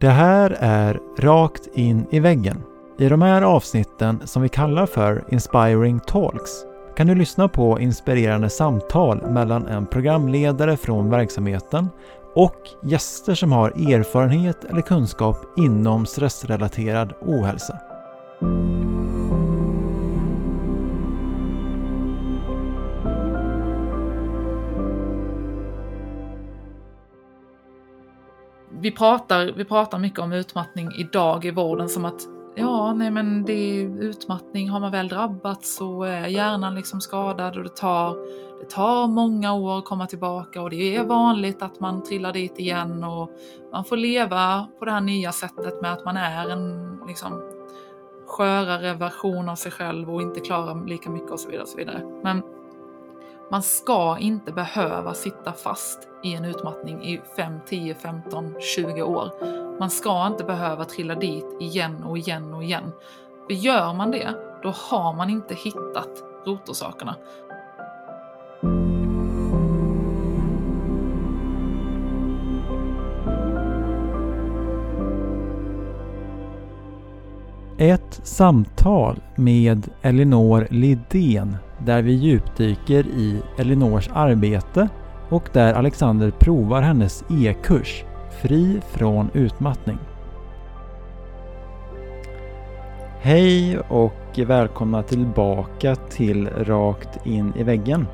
Det här är Rakt in i väggen. I de här avsnitten som vi kallar för Inspiring Talks kan du lyssna på inspirerande samtal mellan en programledare från verksamheten och gäster som har erfarenhet eller kunskap inom stressrelaterad ohälsa. Pratar, vi pratar mycket om utmattning idag i vården som att ja, nej men det är utmattning, har man väl drabbats så är hjärnan liksom skadad och det tar, det tar många år att komma tillbaka och det är vanligt att man trillar dit igen och man får leva på det här nya sättet med att man är en liksom skörare version av sig själv och inte klarar lika mycket och så vidare. Och så vidare. Men man ska inte behöva sitta fast i en utmattning i 5, 10, 15, 20 år. Man ska inte behöva trilla dit igen och igen och igen. För gör man det, då har man inte hittat rotorsakerna. Ett samtal med Elinor Lidén där vi djupdyker i Elinors arbete och där Alexander provar hennes e-kurs Fri från utmattning. Hej och välkomna tillbaka till Rakt in i väggen.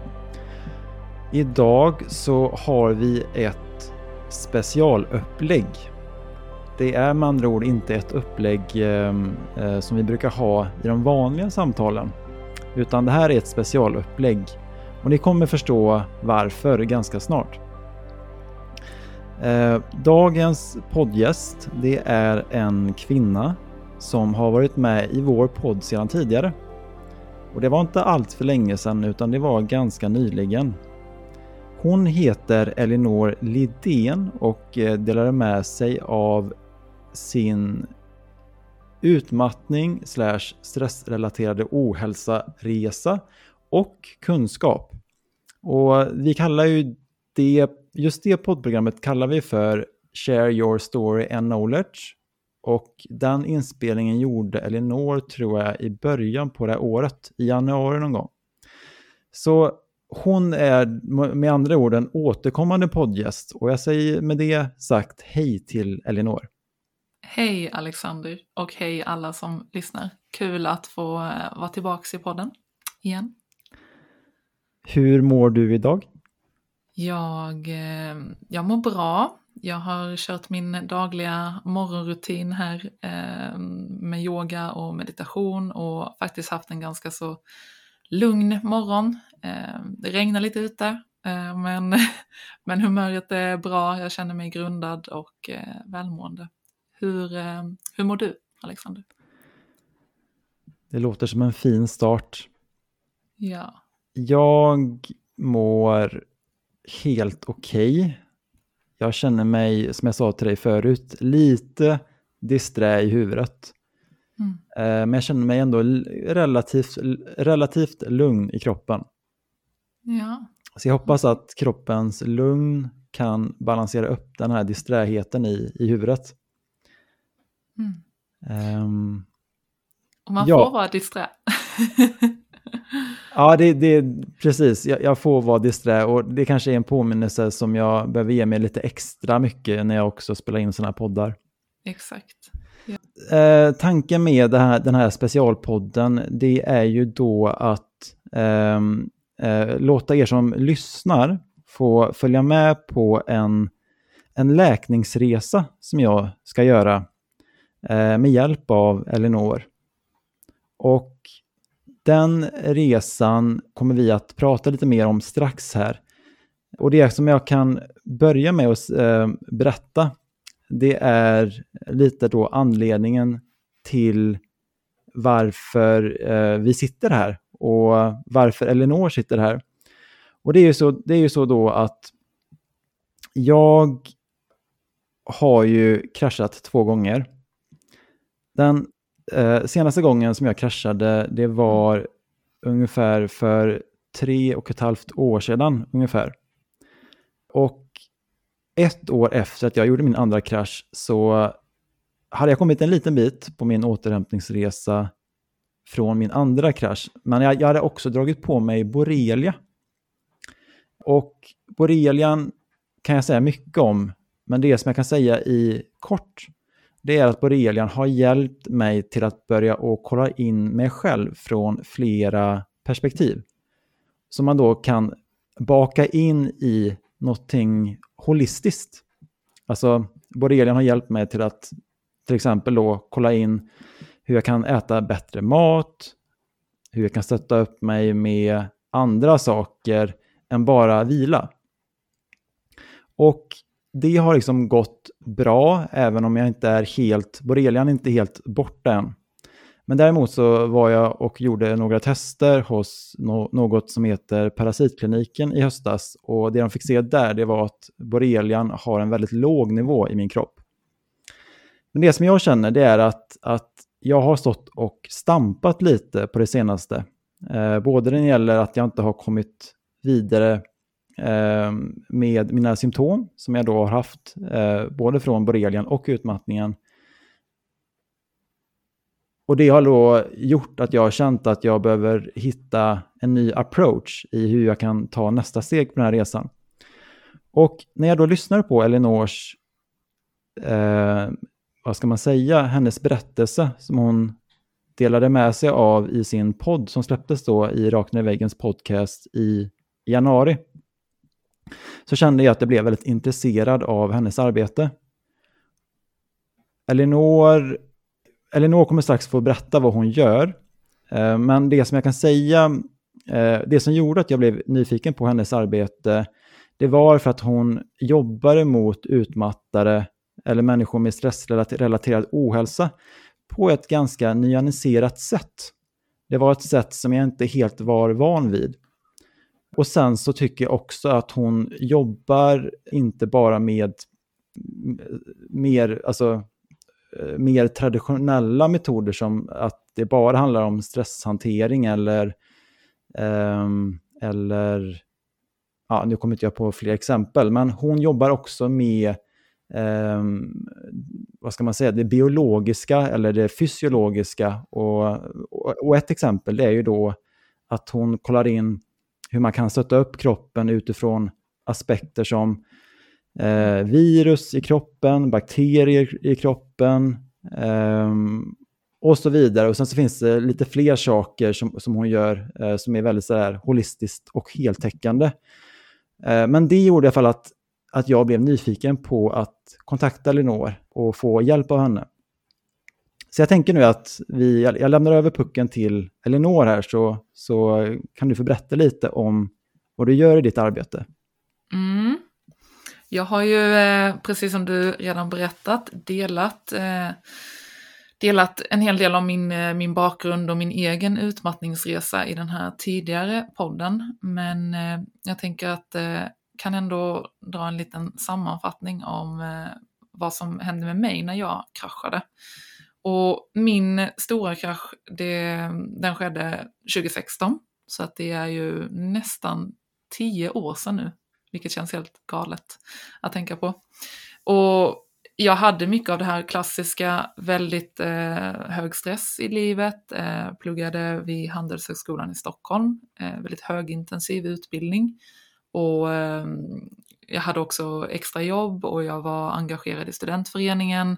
Idag så har vi ett specialupplägg. Det är med andra ord inte ett upplägg eh, eh som vi brukar ha i de vanliga samtalen. Utan det här är ett specialupplägg och ni kommer förstå varför ganska snart. Eh, dagens poddgäst det är en kvinna som har varit med i vår podd sedan tidigare. Och det var inte allt för länge sedan utan det var ganska nyligen. Hon heter Elinor Lidén och eh, delade med sig av sin utmattning slash stressrelaterade ohälsa-resa och kunskap. Och vi kallar ju det, just det poddprogrammet kallar vi för Share your story and knowledge. Och den inspelningen gjorde Elinor, tror jag, i början på det här året, i januari någon gång. Så hon är med andra ord en återkommande poddgäst och jag säger med det sagt hej till Elinor. Hej Alexander och hej alla som lyssnar. Kul att få eh, vara tillbaka i podden igen. Hur mår du idag? Jag, eh, jag mår bra. Jag har kört min dagliga morgonrutin här eh, med yoga och meditation och faktiskt haft en ganska så lugn morgon. Det regnar lite ute men, men humöret är bra, jag känner mig grundad och välmående. Hur, hur mår du, Alexander? Det låter som en fin start. Ja. Jag mår helt okej. Okay. Jag känner mig, som jag sa till dig förut, lite disträ i huvudet. Mm. Eh, men jag känner mig ändå relativt, relativt lugn i kroppen. Ja. Så jag hoppas att kroppens lugn kan balansera upp den här disträheten i, i huvudet. Mm. Um, Och man ja. får vara disträ. Ja, det, det, precis. Jag, jag, får vara disträ och det kanske är en påminnelse som jag behöver ge mig lite extra mycket när jag också spelar in sådana här poddar. Exakt. Ja. Eh, tanken med här, den här specialpodden, det är ju då att eh, eh, låta er som lyssnar få följa med på en, en läkningsresa som jag ska göra Eh, med hjälp av Elinor. Och den resan kommer vi att prata lite mer om strax här. Och det som jag kan börja med att eh, berätta, det är lite då anledningen till varför eh, vi sitter här och varför Elinor sitter här. Och det är ju så, det är ju så då att jag har ju kraschat två gånger. Den Eh, senaste gången som jag kraschade, det var ungefär för tre och ett halvt år sedan ungefär. Och ett år efter att jag gjorde min andra krasch så hade jag kommit en liten bit på min återhämtningsresa från min andra krasch, men jag, jag hade också dragit på mig borrelia. Och borrelian kan jag säga mycket om, men det som jag kan säga i kort, det är att borrelian har hjälpt mig till att börja och kolla in mig själv från flera perspektiv. Som man då kan baka in i någonting holistiskt. Alltså, borrelian har hjälpt mig till att till exempel då kolla in hur jag kan äta bättre mat, hur jag kan stötta upp mig med andra saker än bara vila. Och det har liksom gått bra, även om jag inte är helt, borrelian är inte helt borta än. Men däremot så var jag och gjorde några tester hos no något som heter Parasitkliniken i höstas. Och det de fick se där det var att borrelian har en väldigt låg nivå i min kropp. Men det som jag känner det är att, att jag har stått och stampat lite på det senaste. Eh, både när det gäller att jag inte har kommit vidare Ehm, med mina symptom som jag då har haft eh, både från borrelian och utmattningen. Och det har då gjort att jag har känt att jag behöver hitta en ny approach i hur jag kan ta nästa steg på den här resan. Och när jag då lyssnar på Elinors eh, vad ska man säga, hennes berättelse som hon delade med sig av i sin podd som släpptes då i Rakt ner i väggens podcast i januari. Så kände jag att jag blev väldigt intresserad av hennes arbete. Elinor, Elinor kommer strax få berätta vad hon gör. Eh, men det som jag kan säga, eh, det som gjorde att jag blev nyfiken på hennes arbete, det var för att hon jobbade mot utmattare eller människor med stressrelaterad ohälsa på ett ganska nyanserat sätt. Det var ett sätt som jag inte helt var van vid. Och sen så tycker jag också att hon jobbar inte bara med mer, alltså, eh, mer traditionella metoder som att det bara handlar om stresshantering eller, um, eller ja, nu kommer inte jag på fler exempel, men hon jobbar också med um, vad ska man säga, det biologiska eller det fysiologiska. Och, och, ett exempel är ju då att hon kollar in hur man kan stötta upp kroppen utifrån aspekter som eh, virus i kroppen, bakterier i kroppen eh, och så vidare. Och sen så finns det lite fler saker som, som hon gör eh, som är väldigt så här holistiskt och heltäckande. Eh, men det gjorde i alla fall att att jag blev nyfiken på att kontakta Lenore och få hjälp av henne. Så jag tänker nu att vi, jag lämnar över pucken till Elinor här så, så kan du få berätta lite om vad du gör i ditt arbete. Mm. Jag har ju, eh, precis som du redan berättat, delat, eh, delat en hel del av min, eh, min bakgrund och min egen utmattningsresa i den här tidigare podden. Men jag tänker att kan ändå dra en liten sammanfattning om vad som hände med mig när jag kraschade. Och min stora krasch, det, den skedde 2016, så att det är ju nästan tio år sedan nu, vilket känns helt galet att tänka på. Och jag hade mycket av det här klassiska, väldigt eh, hög stress i livet, eh, pluggade vid Handelshögskolan i Stockholm, eh, väldigt högintensiv utbildning. Och ehm, jag hade också extra jobb och jag var engagerad i studentföreningen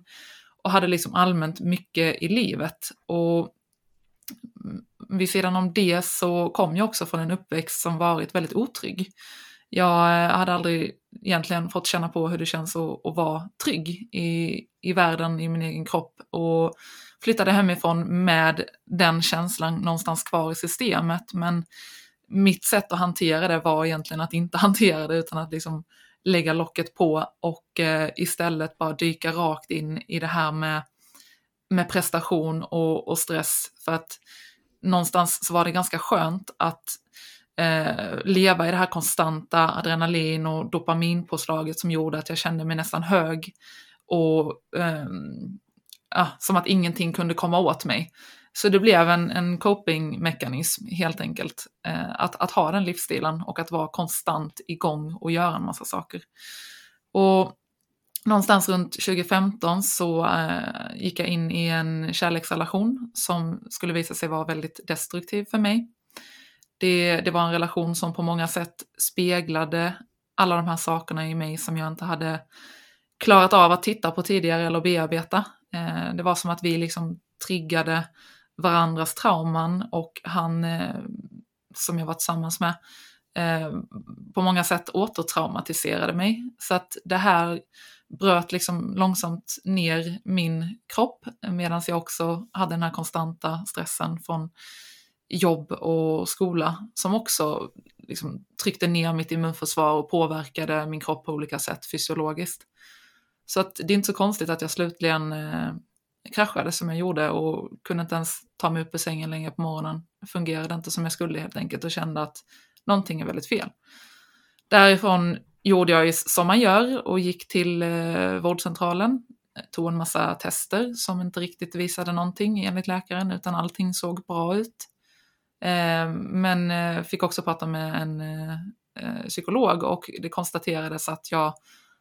och hade liksom allmänt mycket i livet. Och vid sidan om det så kom jag också från en uppväxt som varit väldigt otrygg. Jag eh, hade aldrig egentligen fått känna på hur det känns att, att vara trygg i, i världen, i min egen kropp och flyttade hemifrån med den känslan någonstans kvar i systemet. Men mitt sätt att hantera det var egentligen att inte hantera det utan att liksom lägga locket på och eh, istället bara dyka rakt in i det här med, med prestation och, och stress. För att någonstans så var det ganska skönt att eh, leva i det här konstanta adrenalin och dopaminpåslaget som gjorde att jag kände mig nästan hög och eh, som att ingenting kunde komma åt mig. Så det blev en, en copingmekanism helt enkelt. Eh, att, att ha den livsstilen och att vara konstant igång och göra en massa saker. Och någonstans runt 2015 så eh, gick jag in i en kärleksrelation som skulle visa sig vara väldigt destruktiv för mig. Det, det var en relation som på många sätt speglade alla de här sakerna i mig som jag inte hade klarat av att titta på tidigare eller bearbeta. Eh, det var som att vi liksom triggade varandras trauman och han eh, som jag var tillsammans med eh, på många sätt återtraumatiserade mig. Så att det här bröt liksom långsamt ner min kropp medan jag också hade den här konstanta stressen från jobb och skola som också liksom tryckte ner mitt immunförsvar och påverkade min kropp på olika sätt fysiologiskt. Så att det är inte så konstigt att jag slutligen eh, kraschade som jag gjorde och kunde inte ens ta mig upp ur sängen längre på morgonen. Det fungerade inte som jag skulle helt enkelt och kände att någonting är väldigt fel. Därifrån gjorde jag som man gör och gick till eh, vårdcentralen. Eh, tog en massa tester som inte riktigt visade någonting enligt läkaren utan allting såg bra ut. Eh, men eh, fick också prata med en eh, eh, psykolog och det konstaterades att jag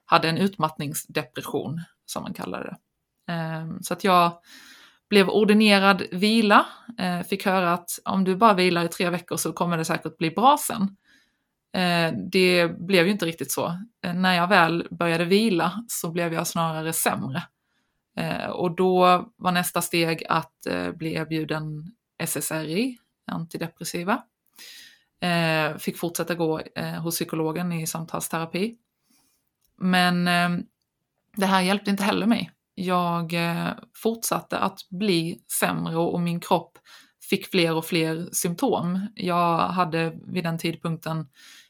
hade en utmattningsdepression som man kallar det. Ehm, så att jag blev ordinerad vila, eh, fick höra att om du bara vilar i tre veckor så kommer det säkert bli bra sen. Eh, det blev ju inte riktigt så. Eh, när jag väl började vila så blev jag snarare sämre. Och då var nästa steg att bli erbjuden SSRI, antidepressiva. Fick fortsätta gå hos psykologen i samtalsterapi. Men ehm, det här hjälpte inte heller mig jag eh, fortsatte att bli sämre och min kropp fick fler och fler symptom. Jag hade vid den tidpunkten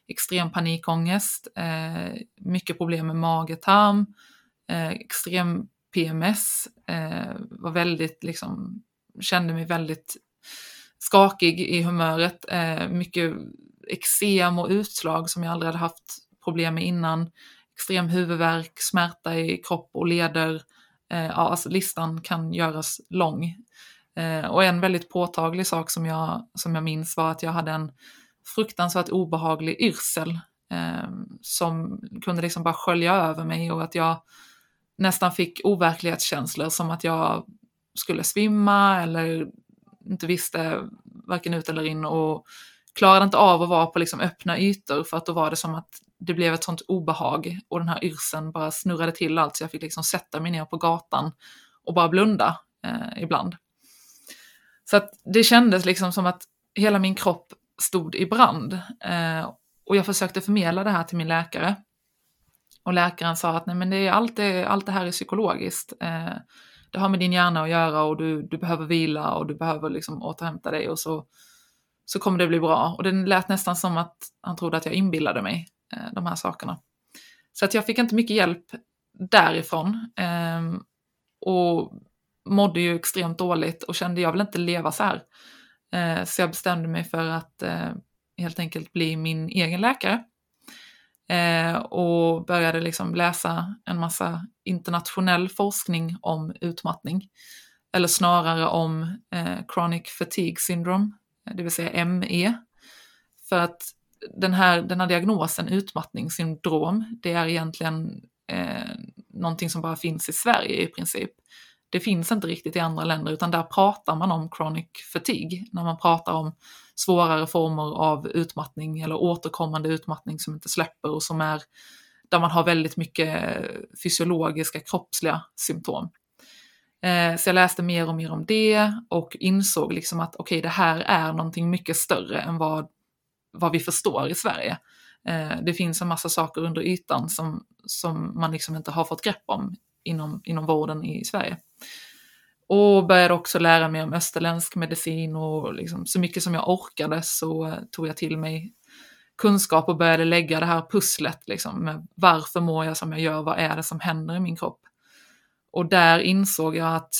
extrem panikångest, eh, mycket problem med mage-tarm, eh, extrem PMS, var väldigt liksom, kände mig väldigt skakig i humöret, mycket eksem och utslag som jag aldrig hade haft problem med innan, extrem huvudvärk, smärta i kropp och leder, Eh, Eh, ja, alltså listan kan göras lång. Eh, och en väldigt påtaglig sak som jag, som jag minns var att jag hade en fruktansvärt obehaglig yrsel eh, som kunde liksom bara skölja över mig och att jag nästan fick overklighetskänslor som att jag skulle svimma eller inte visste varken ut eller in och klarade inte av att vara på liksom öppna ytor för att då var det som att det blev ett sånt obehag och den här yrseln bara snurrade till allt så jag fick liksom sätta mig ner på gatan och bara blunda eh, ibland. Så att det kändes liksom som att hela min kropp stod i brand eh, och jag försökte förmedla det här till min läkare. Och läkaren sa att nej men det är allt, det, allt det här är psykologiskt. Eh, det har med din hjärna att göra och du, du behöver vila och du behöver liksom återhämta dig och så, så kommer det bli bra. Och det lät nästan som att han trodde att jag inbillade mig. Eh, de här sakerna. Så att jag fick inte mycket hjälp därifrån ehm, och mådde ju extremt dåligt och kände jag vill inte leva så här. Eh, så jag bestämde mig för att eh, helt enkelt bli min egen läkare. Eh, och började liksom läsa en massa internationell forskning om utmattning. Eller snarare om eh, chronic fatigue syndrome, det vill säga ME. För att den här, den här diagnosen, utmattningssyndrom, det är egentligen eh, någonting som bara finns i Sverige i princip. Det finns inte riktigt i andra länder, utan där pratar man om chronic fatigue, när man pratar om svårare former av utmattning eller återkommande utmattning som inte släpper och som är där man har väldigt mycket fysiologiska kroppsliga symptom. Eh, så jag läste mer och mer om det och insåg liksom att okej, okay, det här är någonting mycket större än vad vad vi förstår i Sverige. Eh, det finns en massa saker under ytan som, som man liksom inte har fått grepp om inom, inom vården i Sverige. Och började också lära mig om österländsk medicin och liksom, så mycket som jag orkade så eh, tog jag till mig kunskap och började lägga det här pusslet liksom, med varför mår jag som jag gör, vad är det som händer i min kropp? Och där insåg jag att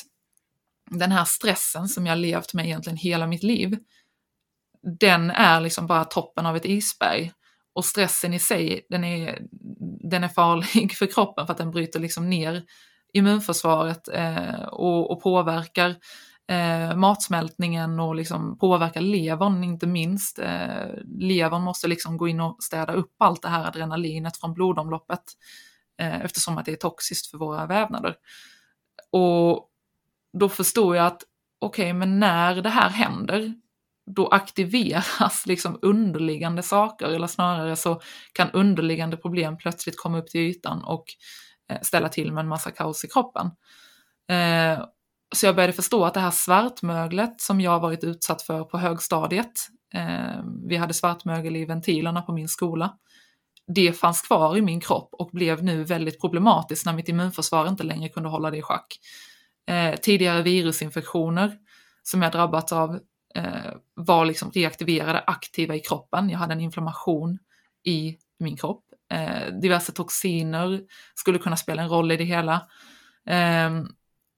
den här stressen som jag levt med egentligen hela mitt liv, den är liksom bara toppen av ett isberg. Och stressen i sig, den är, den är farlig för kroppen för att den bryter liksom ner immunförsvaret eh, och, och, påverkar eh, matsmältningen och liksom påverkar levern inte minst. Eh, levern måste liksom gå in och städa upp allt det här adrenalinet från blodomloppet eh, eftersom att det är toxiskt för våra vävnader. Och då förstår jag att okej, okay, men när det här händer, då aktiveras liksom underliggande saker, eller snarare så kan underliggande problem plötsligt komma upp till ytan och eh, ställa till med en massa kaos i kroppen. Eh, så jag började förstå att det här svartmöglet som jag varit utsatt för på högstadiet, eh, vi hade svartmögel i ventilerna på min skola, det fanns kvar i min kropp och blev nu väldigt problematiskt när mitt immunförsvar inte längre kunde hålla det i schack. Tidigare virusinfektioner som jag drabbats av Eh, var liksom reaktiverade aktiva i kroppen. Jag hade en inflammation i min kropp. Eh, diverse toxiner skulle kunna spela en roll i det hela. Eh,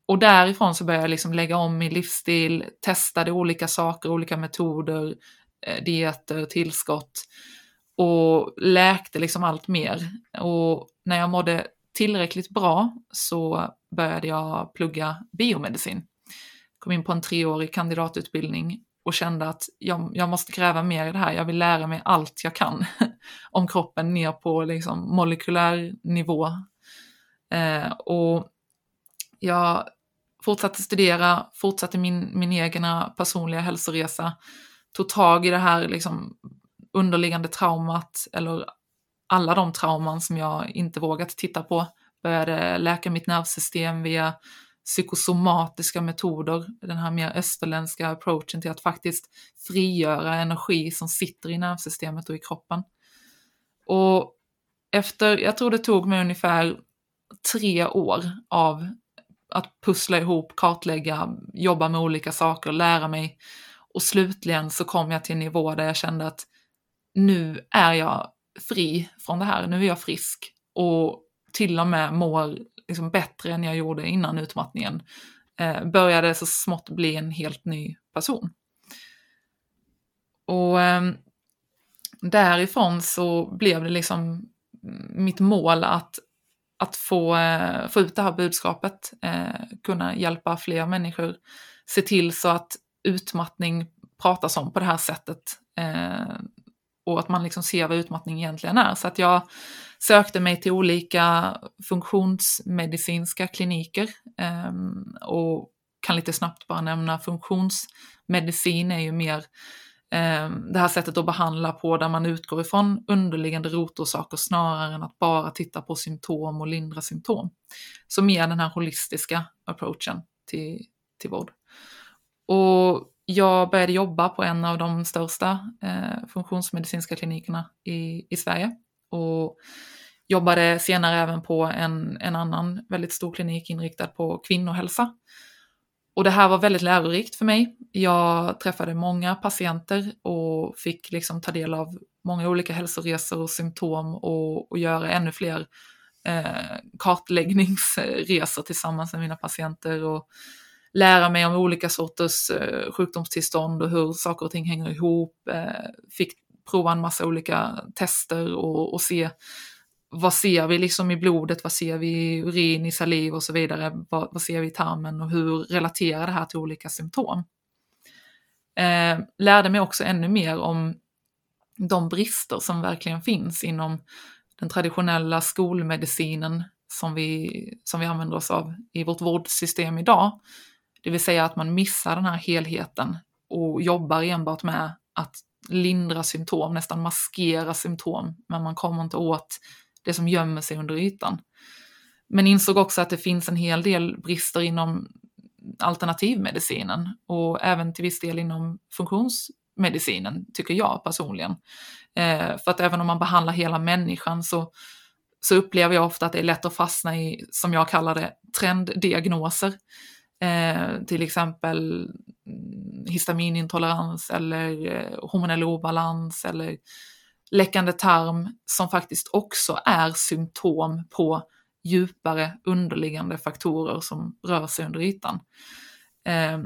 och därifrån så började jag liksom lägga om min livsstil, testade olika saker, olika metoder, eh, dieter, tillskott och läkte liksom allt mer. Och när jag mådde tillräckligt bra så började jag plugga biomedicin. Kom in på en treårig kandidatutbildning och kände att jag, jag måste gräva mer i det här. Jag vill lära mig allt jag kan om kroppen ner på liksom molekylär nivå. Eh, och jag fortsatte studera, fortsatte min, min egna personliga hälsoresa, tog tag i det här liksom underliggande traumat eller alla de trauman som jag inte vågat titta på. Började läka mitt nervsystem via psykosomatiska metoder, den här mer österländska approachen till att faktiskt frigöra energi som sitter i nervsystemet och i kroppen. Och efter, jag tror det tog mig ungefär tre år av att pussla ihop, kartlägga, jobba med olika saker, lära mig. Och slutligen så kom jag till en nivå där jag kände att nu är jag fri från det här, nu är jag frisk och till och med mår liksom bättre än jag gjorde innan utmattningen. Eh, började så smått bli en helt ny person. Och eh, därifrån så blev det liksom mm, mitt mål att, att få, eh, få ut det här budskapet, eh, kunna hjälpa fler människor, se till så att utmattning pratas om på det här sättet eh, och att man liksom ser vad utmattning egentligen är. Så att jag sökte mig till olika funktionsmedicinska kliniker eh, och kan lite snabbt bara nämna funktionsmedicin är ju mer eh, det här sättet att behandla på där man utgår ifrån underliggande rotorsaker snarare än att bara titta på symptom och lindra symptom. Så mer den här holistiska approachen till, till vård. Och jag började jobba på en av de största eh, funktionsmedicinska klinikerna i, i Sverige och jobbade senare även på en, en annan väldigt stor klinik inriktad på kvinnohälsa. Och det här var väldigt lärorikt för mig. Jag träffade många patienter och fick liksom ta del av många olika hälsoresor och symptom och, och göra ännu fler eh, kartläggningsresor tillsammans med mina patienter och lära mig om olika sorters eh, sjukdomstillstånd och hur saker och ting hänger ihop. Eh, fick prova en massa olika tester och, och se vad ser vi liksom i blodet, vad ser vi i urin, i saliv och så vidare, vad, vad ser vi i tarmen och hur relaterar det här till olika symptom. Eh, lärde mig också ännu mer om de brister som verkligen finns inom den traditionella skolmedicinen som vi, som vi använder oss av i vårt vårdsystem idag. Det vill säga att man missar den här helheten och jobbar enbart med att lindra symptom, nästan maskera symptom, men man kommer inte åt det som gömmer sig under ytan. Men insåg också att det finns en hel del brister inom alternativmedicinen och även till viss del inom funktionsmedicinen, tycker jag personligen. Eh, för att även om man behandlar hela människan så, så upplever jag ofta att det är lätt att fastna i, som jag kallar det, trenddiagnoser. Eh, till exempel mm, histaminintolerans eller eh, hormonell obalans eller läckande tarm som faktiskt också är symptom på djupare underliggande faktorer som rör sig under ytan. Eh,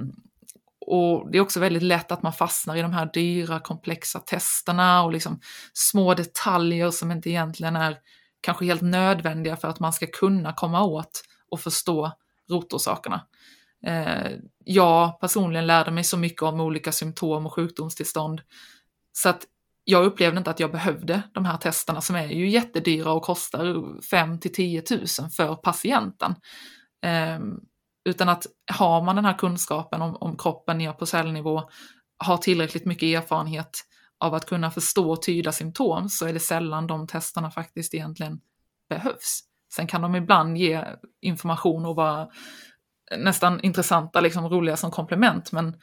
och det är också väldigt lätt att man fastnar i de här dyra komplexa testerna och liksom små detaljer som inte egentligen är kanske helt nödvändiga för att man ska kunna komma åt och förstå rotorsakerna. Eh, jag personligen lärde mig så mycket om olika symptom och sjukdomstillstånd så att jag upplevde inte att jag behövde de här testerna som är ju jättedyra och kostar 5 till 10 000 för patienten. Ehm, utan att har man den här kunskapen om, om kroppen ner på cellnivå, har tillräckligt mycket erfarenhet av att kunna förstå och tyda symptom så är det sällan de testerna faktiskt egentligen behövs. Sen kan de ibland ge information och vara nästan intressanta, liksom roliga som komplement, men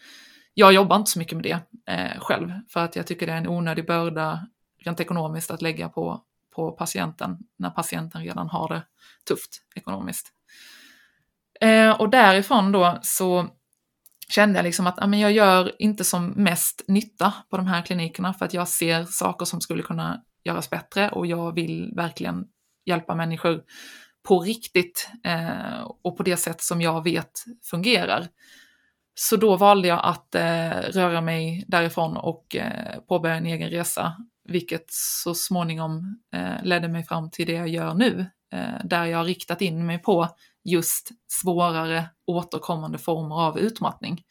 jag jobbar inte så mycket med det eh, själv, för att jag tycker det är en onödig börda rent ekonomiskt att lägga på, på patienten när patienten redan har det tufft ekonomiskt. Eh, och därifrån då så kände jag liksom att amen, jag gör inte som mest nytta på de här klinikerna för att jag ser saker som skulle kunna göras bättre och jag vill verkligen hjälpa människor på riktigt eh, och på det sätt som jag vet fungerar. Så då valde jag att eh, röra mig därifrån och eh, påbörja en egen resa, vilket så småningom eh, ledde mig fram till det jag gör nu, eh, där jag har riktat in mig på just svårare återkommande former av utmattning.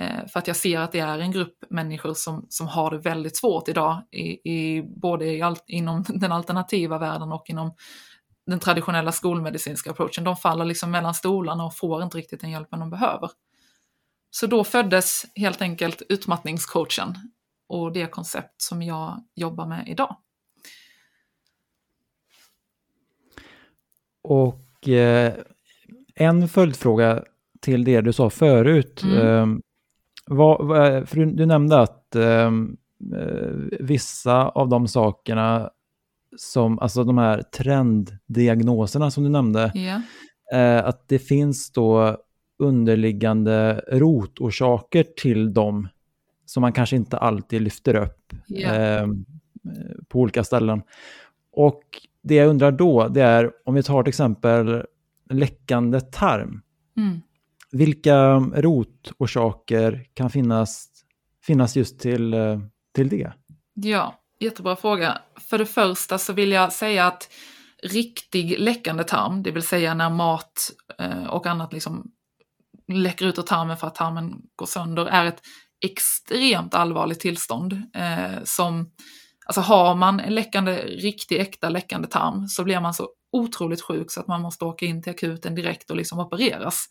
Eh, för att jag ser att det är en grupp människor som, som har det väldigt svårt idag, i, i både i all, inom den alternativa världen och inom den traditionella skolmedicinska approachen. De faller liksom mellan stolarna och får inte riktigt den hjälpen de behöver. Så då föddes helt enkelt utmattningscoachen och det koncept som jag jobbar med idag. Och eh, en följdfråga till det du sa förut. Mm. Eh, vad, för du, du, nämnde att ehm, eh, vissa av de sakerna som, alltså de här trenddiagnoserna som du nämnde, yeah. att det finns då underliggande rotorsaker till dem som man kanske inte alltid lyfter upp yeah. eh, på olika ställen. Och det jag undrar då, det är om vi tar till exempel läckande tarm. Mm. Vilka rotorsaker kan finnas, finnas just till, eh, till det? Ja, jättebra fråga. För det första så vill jag säga att riktig läckande tarm, det vill säga när mat eh, och annat liksom läcker ut ur tarmen för att tarmen går sönder, är ett extremt allvarligt tillstånd eh, som Alltså har man en läckande, riktig äkta läckande tarm så blir man så otroligt sjuk så att man måste åka in till akuten direkt och liksom opereras.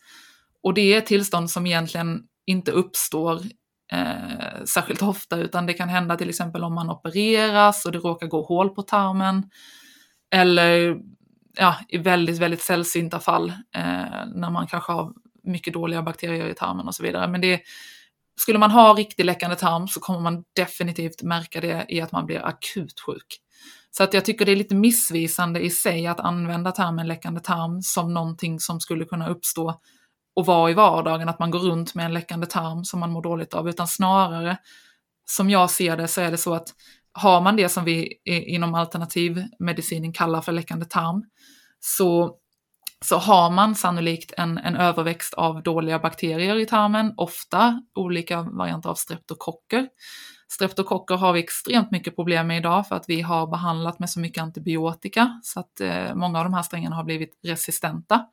Och det är ett tillstånd som egentligen inte uppstår eh, särskilt ofta, utan det kan hända till exempel om man opereras och det råkar gå hål på tarmen. Eller ja, i väldigt, väldigt sällsynta fall eh, när man kanske har mycket dåliga bakterier i tarmen och så vidare. Men det, skulle man ha riktig läckande tarm så kommer man definitivt märka det i att man blir akut sjuk. Så att jag tycker det är lite missvisande i sig att använda termen läckande tarm som någonting som skulle kunna uppstå och vara i vardagen, att man går runt med en läckande tarm som man mår dåligt av, utan snarare, som jag ser det, så är det så att har man det som vi inom alternativmedicinen kallar för läckande tarm, så, så har man sannolikt en, en överväxt av dåliga bakterier i tarmen, ofta olika varianter av streptokocker. Streptokocker har vi extremt mycket problem med idag för att vi har behandlat med så mycket antibiotika så att eh, många av de här strängarna har blivit resistenta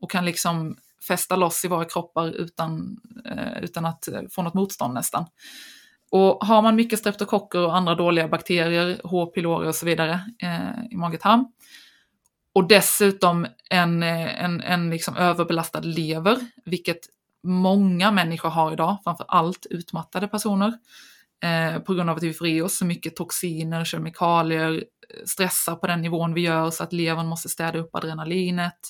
och kan liksom fästa loss i våra kroppar utan, eh, utan att eh, få något motstånd nästan. Och har man mycket streptokocker och andra dåliga bakterier, H. pylori och så vidare eh, i magetarm, och dessutom en, eh, en, en liksom överbelastad lever, vilket många människor har idag, framför allt utmattade personer, eh, på grund av att vi får i oss så mycket toxiner, kemikalier, stressar på den nivån vi gör så att levern måste städa upp adrenalinet,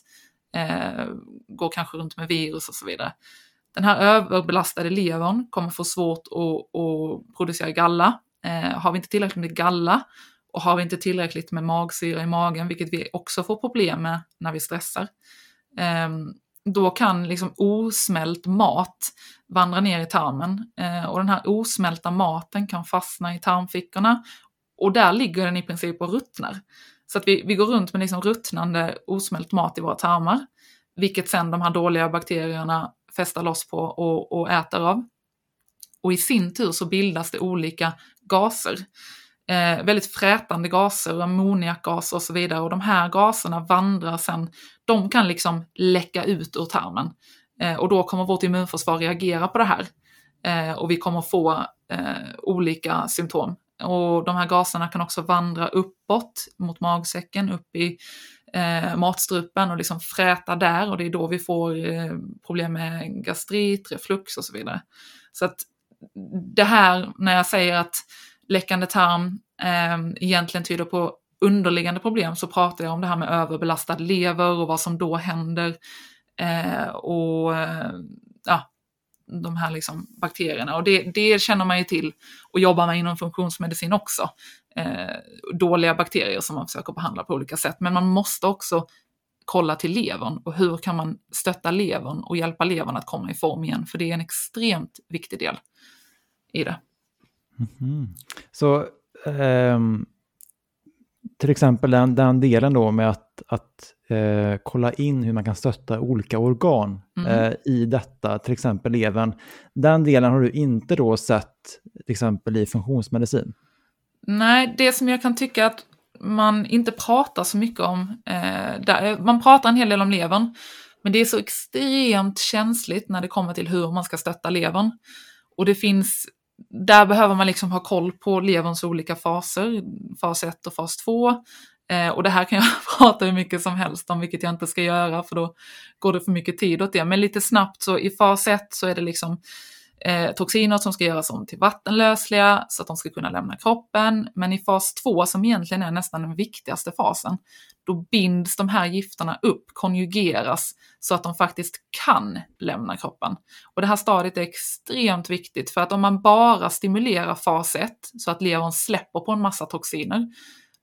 eh, går kanske runt med virus och så vidare. Den här överbelastade levern kommer få svårt att, att producera galla. Eh, har vi inte tillräckligt med galla och har vi inte tillräckligt med magsyra i magen, vilket vi också får problem med när vi stressar, eh, då kan liksom osmält mat vandra ner i tarmen eh, och den här osmälta maten kan fastna i tarmfickorna och där ligger den i princip och ruttnar. Så att vi, vi går runt med liksom ruttnande osmält mat i våra tarmar, vilket sen de här dåliga bakterierna fästar loss på och, och äter av. Och i sin tur så bildas det olika gaser. Eh, väldigt frätande gaser, ammoniakgaser och så vidare. Och de här gaserna vandrar sen, de kan liksom läcka ut ur tarmen. Eh, och då kommer vårt immunförsvar reagera på det här. Eh, och vi kommer få eh, olika symptom och de här gaserna kan också vandra uppåt mot magsäcken, upp i eh, matstrupen och liksom fräta där och det är då vi får eh, problem med gastrit, reflux och så vidare. Så att det här när jag säger att läckande tarm eh, egentligen tyder på underliggande problem så pratar jag om det här med överbelastad lever och vad som då händer. Eh, och eh, ja, de här liksom bakterierna. Och det, det känner man ju till och jobbar med inom funktionsmedicin också. Eh, dåliga bakterier som man försöker behandla på olika sätt. Men man måste också kolla till levern och hur kan man stötta levern och hjälpa levern att komma i form igen. För det är en extremt viktig del i det. Mm. Så um, till exempel den, den delen då med att, att eh, kolla in hur man kan stötta olika organ mm. eh, i detta, till exempel levern. Den delen har du inte då sett till exempel i funktionsmedicin? Nej, det som jag kan tycka att man inte pratar så mycket om, eh, där, man pratar en hel del om levern, men det är så extremt känsligt när det kommer till hur man ska stötta levern. Och det finns där behöver man liksom ha koll på leverns olika faser, fas 1 och fas 2. Eh, och det här kan jag prata hur mycket som helst om, vilket jag inte ska göra, för då går det för mycket tid åt det. Men lite snabbt så i fas 1 så är det liksom eh, toxiner som ska göras om till vattenlösliga så att de ska kunna lämna kroppen. Men i fas 2, som egentligen är nästan den viktigaste fasen, då binds de här gifterna upp, konjugeras, så att de faktiskt kan lämna kroppen. Och det här stadiet är extremt viktigt, för att om man bara stimulerar fas 1, så att levern släpper på en massa toxiner,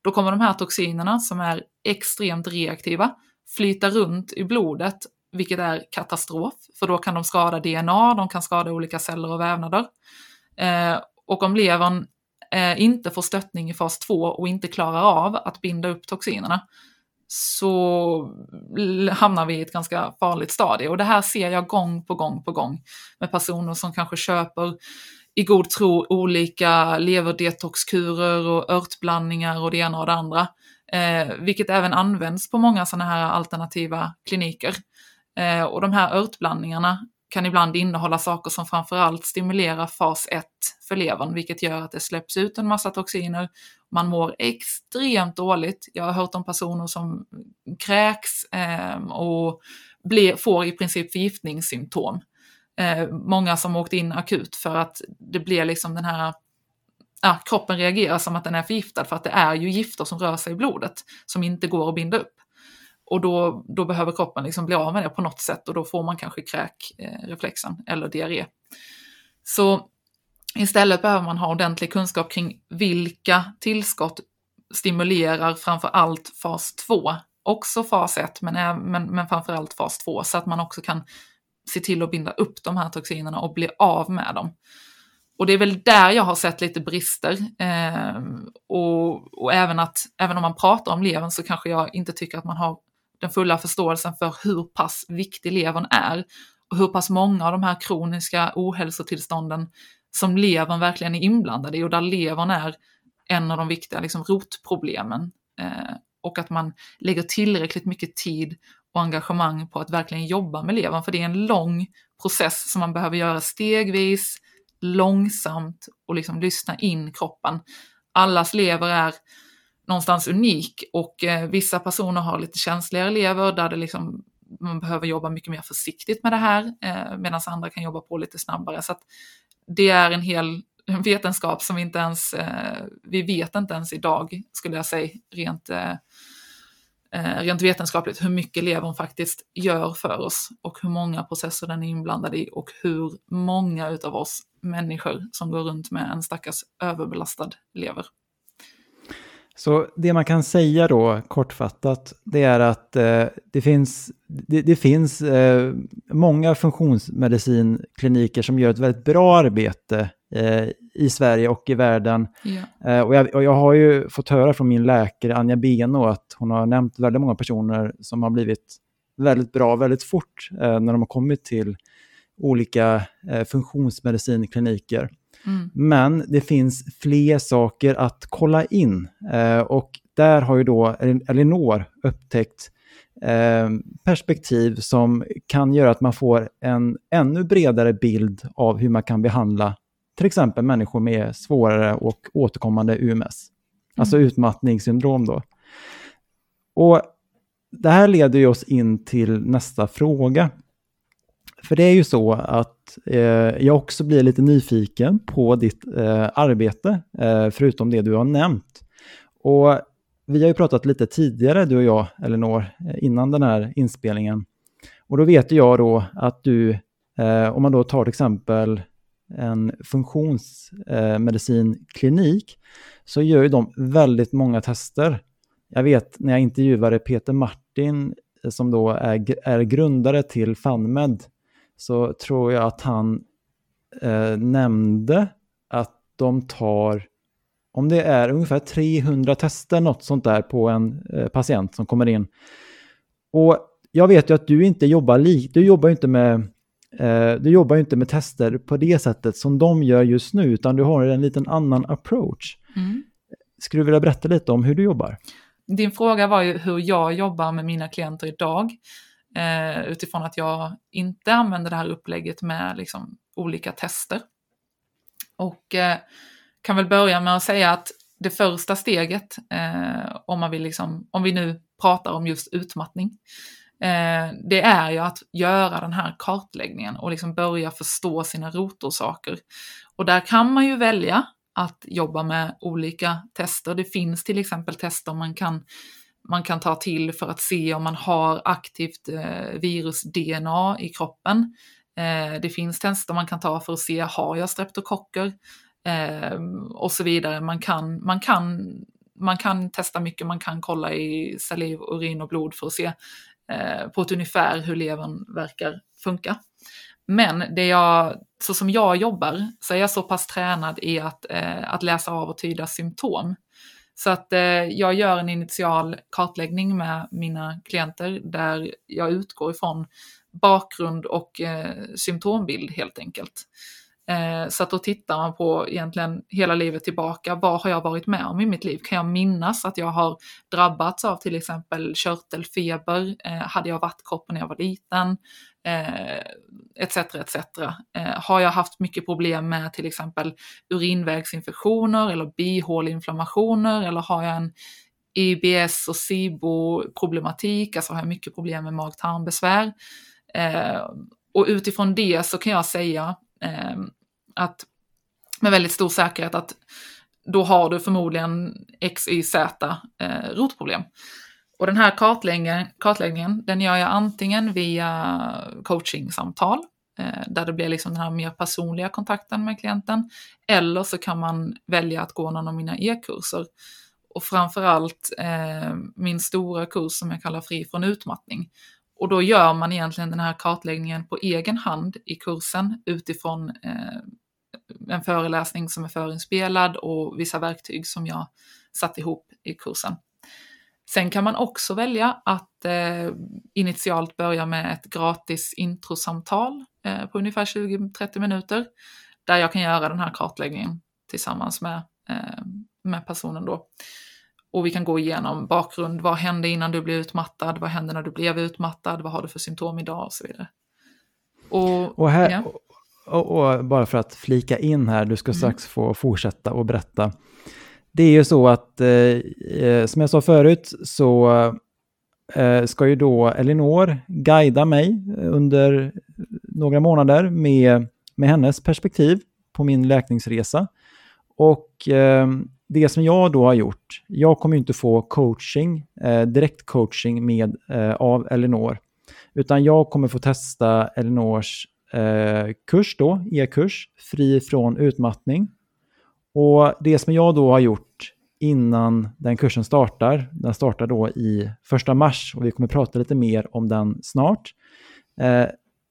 då kommer de här toxinerna, som är extremt reaktiva, flyta runt i blodet vilket är katastrof, för då kan de skada DNA, de kan skada olika celler och vävnader. Eh, och om levern eh, inte får stöttning i fas 2 och inte klarar av att binda upp toxinerna, så hamnar vi i ett ganska farligt stadie. Och det här ser jag gång på gång på gång med personer som kanske köper i god tro olika leverdetoxkurer och örtblandningar och det ena och det andra. Eh, vilket även används på många sådana här alternativa kliniker. Eh, och de här örtblandningarna kan ibland innehålla saker som framförallt stimulerar fas 1 för levern, vilket gör att det släpps ut en massa toxiner. Man mår extremt dåligt. Jag har hört om personer som kräks eh, och blir, får i princip förgiftningssymptom. Eh, många som åkt in akut för att det blir liksom den här ja, kroppen reagerar som att den är förgiftad för att det är ju gifter som rör sig i blodet som inte går att binda upp. Och då, då behöver kroppen liksom bli av med det på något sätt och då får man kanske kräkreflexen eh, eller diarré. Så istället behöver man ha ordentlig kunskap kring vilka tillskott stimulerar framför allt fas 2, också fas 1 men, men, men framför allt fas 2 så att man också kan se till att binda upp de här toxinerna och bli av med dem. Och det är väl där jag har sett lite brister. Eh, och, och även att, även om man pratar om levern så kanske jag inte tycker att man har den fulla förståelsen för hur pass viktig levern är och hur pass många av de här kroniska ohälsotillstånden som levern verkligen är inblandad i och där levern är en av de viktiga liksom, rotproblemen. Eh, och att man lägger tillräckligt mycket tid och engagemang på att verkligen jobba med levern, för det är en lång process som man behöver göra stegvis, långsamt och liksom lyssna in kroppen. Allas lever är någonstans unik och eh, vissa personer har lite känsligare lever där det liksom, man behöver jobba mycket mer försiktigt med det här eh, medan andra kan jobba på lite snabbare. Så att det är en hel vetenskap som vi inte ens, eh, vi vet inte ens idag skulle jag säga rent, eh, eh rent vetenskapligt hur mycket levern faktiskt gör för oss och hur många processer den är inblandad i och hur många utav oss människor som går runt med en stackars överbelastad lever. Så det man kan säga då kortfattat, det är att eh, det finns, det, det finns eh, många funktionsmedicinkliniker som gör ett väldigt bra arbete eh, i Sverige och i världen. Ja. Eh, och, jag, och, jag, har ju fått höra från min läkare Anja Beno att hon har nämnt väldigt många personer som har blivit väldigt bra väldigt fort eh, när de har kommit till olika eh, funktionsmedicinkliniker. Mm. Men det finns fler saker att kolla in eh, och där har ju då Elinor upptäckt eh, perspektiv som kan göra att man får en ännu bredare bild av hur man kan behandla till exempel människor med svårare och återkommande UMS. Alltså utmattningssyndrom då. Och det här leder ju oss in till nästa fråga. För det är ju så att eh, jag också blir lite nyfiken på ditt eh, arbete, eh, förutom det du har nämnt. Och vi har ju pratat lite tidigare, du och jag, Elinor, eh, innan den här inspelningen. Och då vet jag då att du, eh, om man då tar till exempel en funktionsmedicinklinik, eh, så gör ju de väldigt många tester. Jag vet när jag intervjuade Peter Martin, eh, som då är, är grundare till FunMed, så tror jag att han eh, nämnde att de tar, om det är ungefär 300 tester, något sånt där på en eh, patient som kommer in. Och jag vet ju att du inte jobbar lik, du jobbar inte med eh, du jobbar inte med tester på det sättet som de gör just nu, utan du har en liten annan approach. Mm. Skulle du vilja berätta lite om hur du jobbar? Din fråga var ju hur jag jobbar med mina klienter idag eh, utifrån att jag inte använder det här upplägget med liksom, olika tester. Och eh, kan väl börja med att säga att det första steget, eh, om, man vill liksom, om vi nu pratar om just utmattning, eh, det är ju att göra den här kartläggningen och liksom börja förstå sina rotorsaker. Och där kan man ju välja att jobba med olika tester. Det finns till exempel tester man kan man kan ta till för att se om man har aktivt eh, virus-DNA i kroppen. Eh, det finns tester man kan ta för att se, har jag streptokocker? Eh, och så vidare. Man kan, man, kan, man kan testa mycket, man kan kolla i saliv, urin och blod för att se eh, på ett ungefär hur levern verkar funka. Men det jag, så som jag jobbar så är jag så pass tränad i att, eh, att läsa av och tyda symptom. Så att eh, jag gör en initial kartläggning med mina klienter där jag utgår ifrån bakgrund och eh, symptombild helt enkelt. Eh, så att då tittar man på egentligen hela livet tillbaka. Vad har jag varit med om i mitt liv? Kan jag minnas att jag har drabbats av till exempel körtelfeber? Eh, hade jag vattkroppen när jag var liten? Eh, etc. Etc. Eh, har jag haft mycket problem med till exempel urinvägsinfektioner eller bihåleinflammationer eller har jag en IBS och SIBO-problematik, alltså har jag mycket problem med mag-tarmbesvär. Eh, och utifrån det så kan jag säga att med väldigt stor säkerhet att då har du förmodligen XYZ eh, rotproblem. Och den här kartläggningen, kartläggningen, den gör jag antingen via coachingsamtal, eh, där det blir liksom den här mer personliga kontakten med klienten, eller så kan man välja att gå någon av mina e-kurser. Och framförallt eh, min stora kurs som jag kallar Fri från utmattning. Och då gör man egentligen den här kartläggningen på egen hand i kursen utifrån eh, en föreläsning som är förinspelad och vissa verktyg som jag satt ihop i kursen. Sen kan man också välja att eh, initialt börja med ett gratis introsamtal eh, på ungefär 20-30 minuter där jag kan göra den här kartläggningen tillsammans med, eh, med personen då. Och vi kan gå igenom bakgrund, vad hände innan du blev utmattad, vad hände när du blev utmattad, vad har du för symptom idag och så vidare. Och, och här, ja. och, och, bara för att flika in här, du ska mm. strax få fortsätta och berätta. Det är ju så att, eh, eh, som jag sa förut, så eh, ska ju då Elinor guida mig under några månader med, med hennes perspektiv på min läkningsresa. Och eh, det som jag då har gjort, jag kommer ju inte få coaching, eh, direkt coaching med, eh, av Elinor, utan jag kommer få testa Elinors eh, kurs då, e-kurs, fri från utmattning. Och det som jag då har gjort innan den kursen startar, den startar då i första mars och vi kommer prata lite mer om den snart, eh,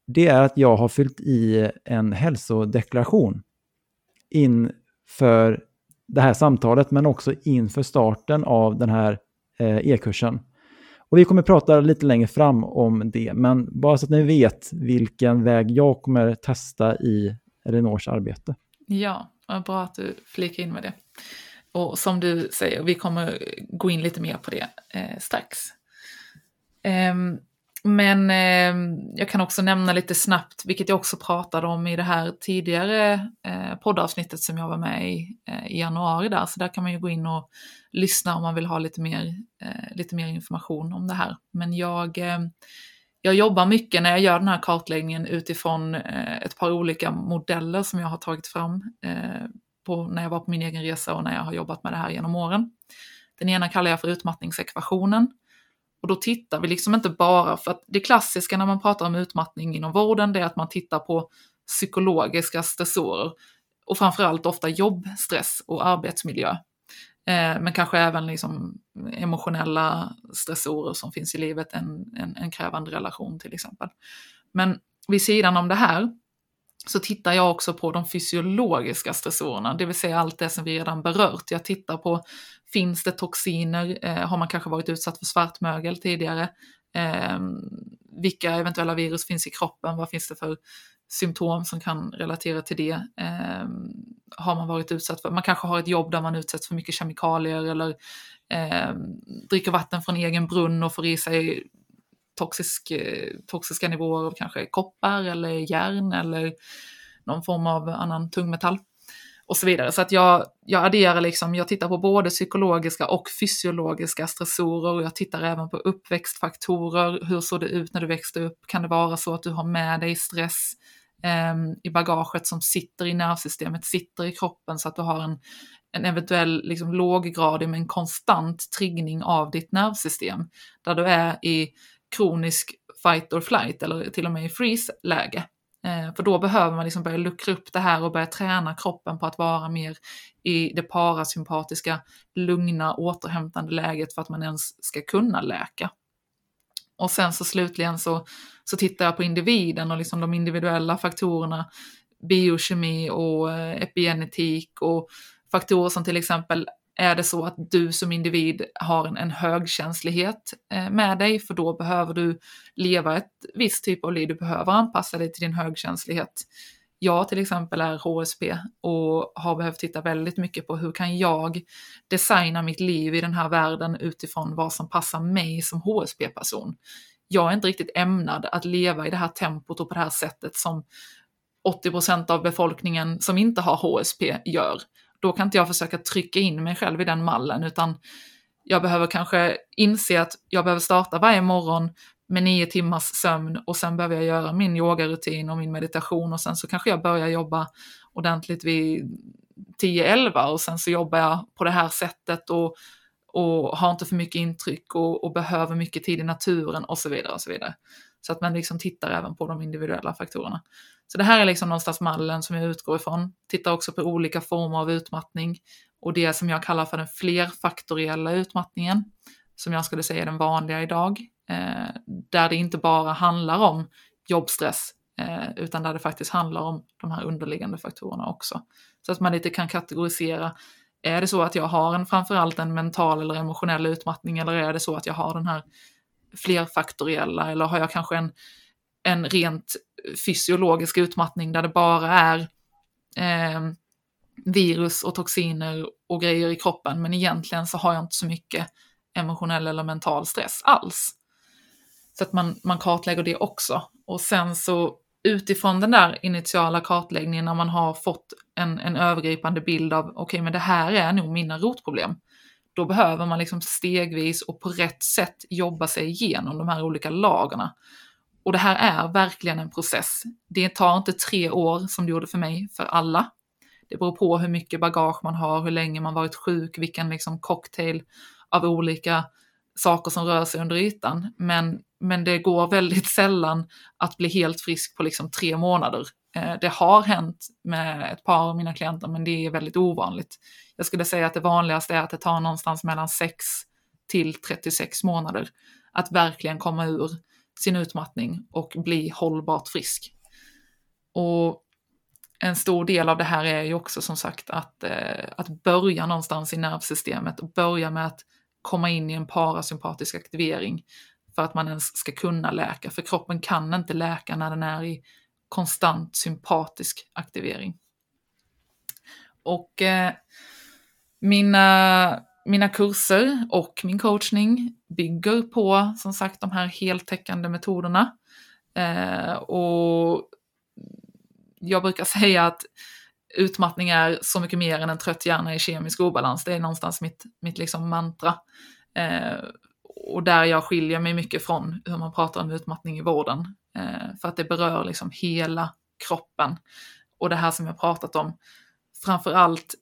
det är att jag har fyllt i en hälsodeklaration inför det här samtalet, men också inför starten av den här eh, e-kursen. Och vi kommer prata lite längre fram om det, men bara så att ni vet vilken väg jag kommer testa i Elinors arbete. Ja, bra att du flikar in med det. Och som du säger, vi kommer gå in lite mer på det eh, strax. Um, men eh, jag kan också nämna lite snabbt, vilket jag också pratade om i det här tidigare eh, poddavsnittet som jag var med i eh, i januari där, så där kan man ju gå in och lyssna om man vill ha lite mer, eh, lite mer information om det här. Men jag, eh, jag jobbar mycket när jag gör den här kartläggningen utifrån eh, ett par olika modeller som jag har tagit fram eh, på, när jag var på min egen resa och när jag har jobbat med det här genom åren. Den ena kallar jag för utmattningsekvationen och då tittar vi liksom inte bara, för att det klassiska när man pratar om utmattning inom vården, det är att man tittar på psykologiska stressorer och framförallt ofta jobbstress och arbetsmiljö. Eh, men kanske även liksom emotionella stressorer som finns i livet, en, en, en krävande relation till exempel. Men vid sidan om det här så tittar jag också på de fysiologiska stressorerna, det vill säga allt det som vi redan berört. Jag tittar på, finns det toxiner? Eh, har man kanske varit utsatt för svartmögel tidigare? Eh, vilka eventuella virus finns i kroppen? Vad finns det för symptom som kan relatera till det? Eh, har man varit utsatt för, man kanske har ett jobb där man utsätts för mycket kemikalier eller eh, dricker vatten från egen brunn och får i sig toxisk, eh, toxiska nivåer av kanske koppar eller järn eller någon form av annan tungmetall och så vidare. Så att jag, jag adderar liksom, jag tittar på både psykologiska och fysiologiska stressorer och jag tittar även på uppväxtfaktorer. Hur såg det ut när du växte upp? Kan det vara så att du har med dig stress Ehm, i bagaget som sitter i nervsystemet, sitter i kroppen så att du har en, en eventuell liksom, låggradig men konstant triggning av ditt nervsystem. Där du är i kronisk fight or flight eller till och med i freeze-läge. Ehm, för då behöver man liksom börja luckra upp det här och börja träna kroppen på att vara mer i det parasympatiska, lugna, återhämtande läget för att man ens ska kunna läka. Och sen så slutligen så, så tittar jag på individen och liksom de individuella faktorerna, biokemi och eh, epigenetik och faktorer som till exempel är det så att du som individ har en, en högkänslighet eh, med dig, för då behöver du leva ett visst typ av liv, du behöver anpassa dig till din högkänslighet. Jag till exempel är HSP och har behövt titta väldigt mycket på hur kan jag designa mitt liv i den här världen utifrån vad som passar mig som HSP-person. Jag är inte riktigt ämnad att leva i det här tempot och på det här sättet som 80% av befolkningen som inte har HSP gör då kan inte jag försöka trycka in mig själv i den mallen, utan jag behöver kanske inse att jag behöver starta varje morgon med nio timmars sömn och sen behöver jag göra min yogarutin och min meditation och sen så kanske jag börjar jobba ordentligt vid 10-11 och sen så jobbar jag på det här sättet och, och har inte för mycket intryck och, och, behöver mycket tid i naturen och så vidare och så vidare. Så att man liksom tittar även på de individuella faktorerna. Så det här är liksom någonstans mallen som jag utgår ifrån. Tittar också på olika former av utmattning och det som jag kallar för den flerfaktoriella utmattningen, som jag skulle säga är den vanliga idag, Eh, där det inte bara handlar om jobbstress, eh, utan där det faktiskt handlar om de här underliggande faktorerna också. Så att man lite kan kategorisera, är det så att jag har en framförallt en mental eller emotionell utmattning eller är det så att jag har den här flerfaktoriella eller har jag kanske en, en rent fysiologisk utmattning där det bara är eh, virus och toxiner och grejer i kroppen, men egentligen så har jag inte så mycket emotionell eller mental stress alls. Så att man, man kartlägger det också. Och sen så utifrån den där initiala kartläggningen när man har fått en, en övergripande bild av okej, okay, men det här är nog mina rotproblem. Då behöver man liksom stegvis och på rätt sätt jobba sig igenom de här olika lagarna. Och det här är verkligen en process. Det tar inte tre år som det gjorde för mig, för alla. Det beror på hur mycket bagage man har, hur länge man varit sjuk, vilken liksom cocktail av olika saker som rör sig under ytan. Men, men det går väldigt sällan att bli helt frisk på liksom tre månader. Eh, det har hänt med ett par av mina klienter, men det är väldigt ovanligt. Jag skulle säga att det vanligaste är att det tar någonstans mellan 6 till 36 månader att verkligen komma ur sin utmattning och bli hållbart frisk. Och en stor del av det här är ju också som sagt att, eh, att börja någonstans i nervsystemet och börja med att komma in i en parasympatisk aktivering för att man ens ska kunna läka. För kroppen kan inte läka när den är i konstant sympatisk aktivering. Och eh, mina mina kurser och min coachning bygger på som sagt de här heltäckande metoderna. Eh, och jag brukar säga att utmattning är så mycket mer än en trött hjärna i kemisk obalans. Det är någonstans mitt, mitt liksom mantra. Eh, och där jag skiljer mig mycket från hur man pratar om utmattning i vården. Eh, för att det berör liksom hela kroppen. Och det här som jag pratat om, framför allt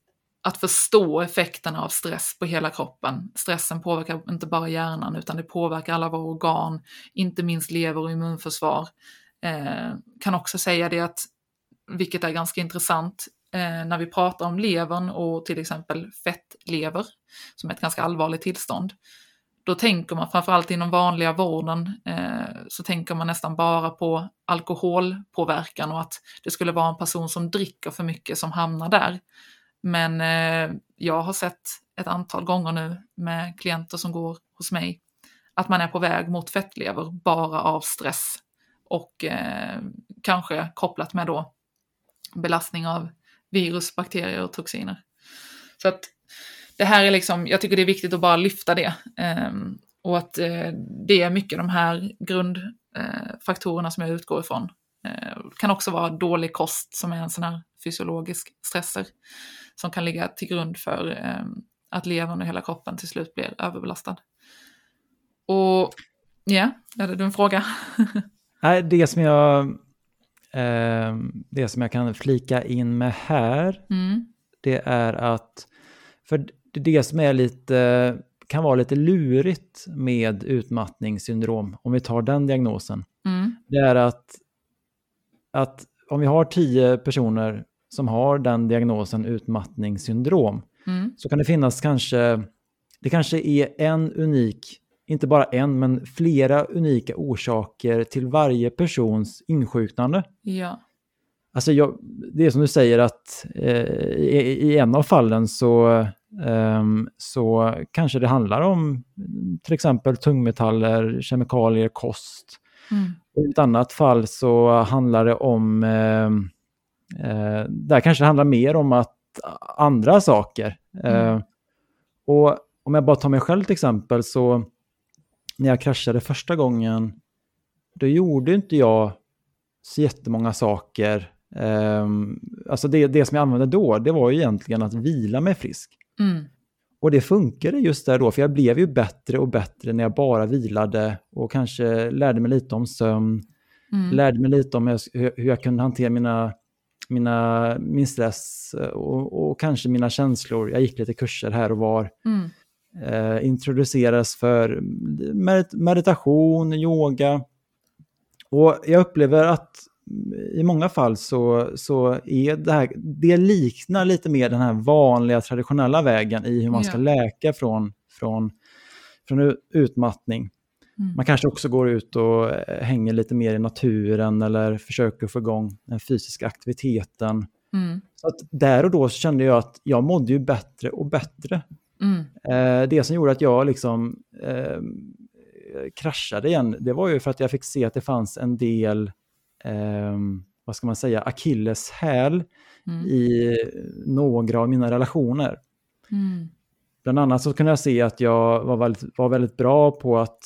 att förstå effekterna av stress på hela kroppen. Stressen påverkar inte bara hjärnan utan det påverkar alla våra organ, inte minst lever och immunförsvar. Eh, kan också säga det att, vilket är ganska intressant, Eh, när vi pratar om levern och till exempel fettlever, som är ett ganska allvarligt tillstånd, då tänker man framförallt inom vanliga vården eh, så tänker man nästan bara på alkoholpåverkan och att det skulle vara en person som dricker för mycket som hamnar där. Men eh, jag har sett ett antal gånger nu med klienter som går hos mig att man är på väg mot fettlever bara av stress och eh, kanske kopplat med då belastning av virus, bakterier och toxiner. Så att det här är liksom, jag tycker det är viktigt att bara lyfta det. Eh, och att eh, det är mycket de här grundfaktorerna eh, som jag utgår ifrån. Eh, det kan också vara dålig kost som är en sån här fysiologisk stressor som kan ligga till grund för eh, att levern och hela kroppen till slut blir överbelastad. Och ja, hade du en fråga? Nej, det som jag, eh, det som jag kan flika in med här, mm. det är att, för det som är lite, kan vara lite lurigt med utmattningssyndrom, om vi tar den diagnosen, mm. det är att, att om vi har tio personer som har den diagnosen utmattningssyndrom mm. så kan det finnas kanske, det kanske är en unik, inte bara en, men flera unika orsaker till varje persons insjuknande. Ja. Alltså jag, det är som du säger att eh, i, i, en av fallen så, eh, så kanske det handlar om till exempel tungmetaller, kemikalier, kost. Mm. Och I ett annat fall så handlar det om eh, Eh, där kanske det handlar mer om att andra saker. Mm. Eh, och om jag bara tar mig själv till exempel så när jag kraschade första gången då gjorde inte jag så jättemånga saker. Eh, alltså det, det som jag använde då, det var ju egentligen att vila mig frisk. Mm. Och det funkade just där då, för jag blev ju bättre och bättre när jag bara vilade och kanske lärde mig lite om sömn, mm. lärde mig lite om hur, hur jag kunde hantera mina mina, min stress eh, och, och, kanske mina känslor. Jag gick lite kurser här och var. Mm. Eh, introduceras för med, meditation, yoga. Och jag upplever att i många fall så, så är det här, det liknar lite mer den här vanliga traditionella vägen i hur man ska läka från, från, från utmattning. Mm. Man kanske också går ut och hänger lite mer i naturen eller försöker få igång den fysiska aktiviteten. Mm. Så att där och då kände jag att jag mådde ju bättre och bättre. Mm. Eh, det som gjorde att jag liksom eh, kraschade igen, det var ju för att jag fick se att det fanns en del, eh, vad ska man säga, akilleshäl mm. i några av mina relationer. Mm. Bland annat så kunde jag se att jag var väldigt, var väldigt bra på att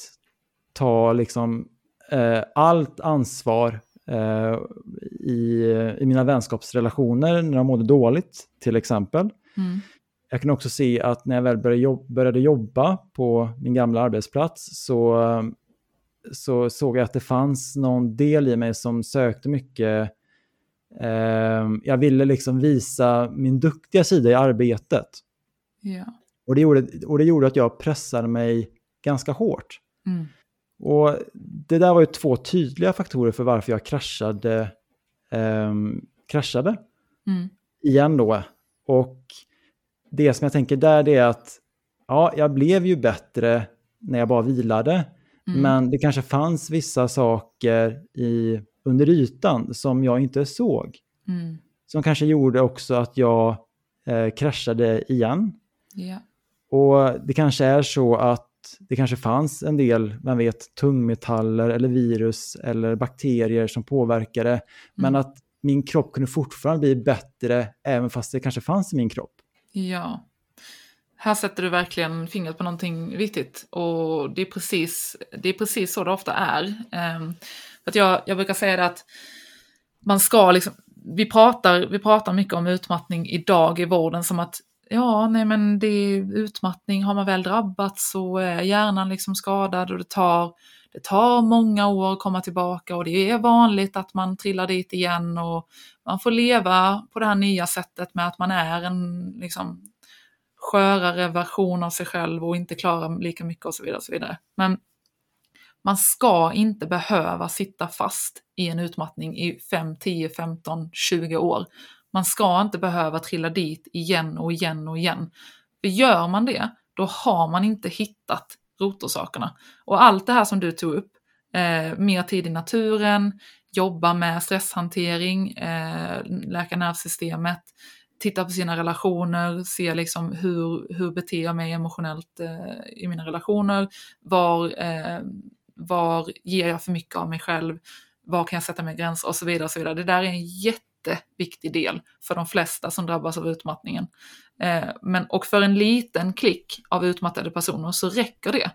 ta liksom eh, allt ansvar eh, i, i mina vänskapsrelationer när de mådde dåligt, till exempel. Mm. Jag kan också se att när jag väl började jobba, började jobba på min gamla arbetsplats så, så såg jag att det fanns någon del i mig som sökte mycket eh, jag ville liksom visa min duktiga sida i arbetet. Ja. Och, det gjorde, och det gjorde att jag pressade mig ganska hårt. Mm. Och det där var ju två tydliga faktorer för varför jag kraschade. Eh, kraschade. Mm. Igen då. Och det som jag tänker där det är att ja, jag blev ju bättre när jag bara vilade. Mm. Men det kanske fanns vissa saker i, under ytan som jag inte såg. Mm. Som kanske gjorde också att jag eh, kraschade igen. Yeah. Och det kanske är så att det kanske fanns en del, vem vet, tungmetaller eller virus eller bakterier som påverkade. Mm. Men att min kropp kunde fortfarande bli bättre även fast det kanske fanns i min kropp. Ja. här sätter du verkligen fingret på någonting viktigt. Och det är precis, det är precis så det ofta är. Ehm, för att jag, jag brukar säga det att man ska liksom, vi pratar, vi pratar mycket om utmattning idag i vården som att ja, nej men det är utmattning, har man väl drabbats så är hjärnan liksom skadad och det tar, det tar många år att komma tillbaka och det är vanligt att man trillar dit igen och man får leva på det här nya sättet med att man är en liksom, skörare version av sig själv och inte klarar lika mycket och så vidare. Och så vidare. Men man ska inte behöva sitta fast i en utmattning i 5, 10, 15, 20 år. Man ska inte behöva trilla dit igen och igen och igen. För gör man det, då har man inte hittat rotorsakerna. Och allt det här som du tog upp, eh, mer tid i naturen, jobba med stresshantering, eh, läka nervsystemet, titta på sina relationer, se liksom hur, hur beter jag mig emotionellt eh, i mina relationer, var, eh, var ger jag för mycket av mig själv, var kan jag sätta mig gränser och så vidare. Och så vidare. Det där är en jätteviktig del för de flesta som drabbas av utmattningen. Eh, men, och för en liten klick av utmattade personer så räcker det.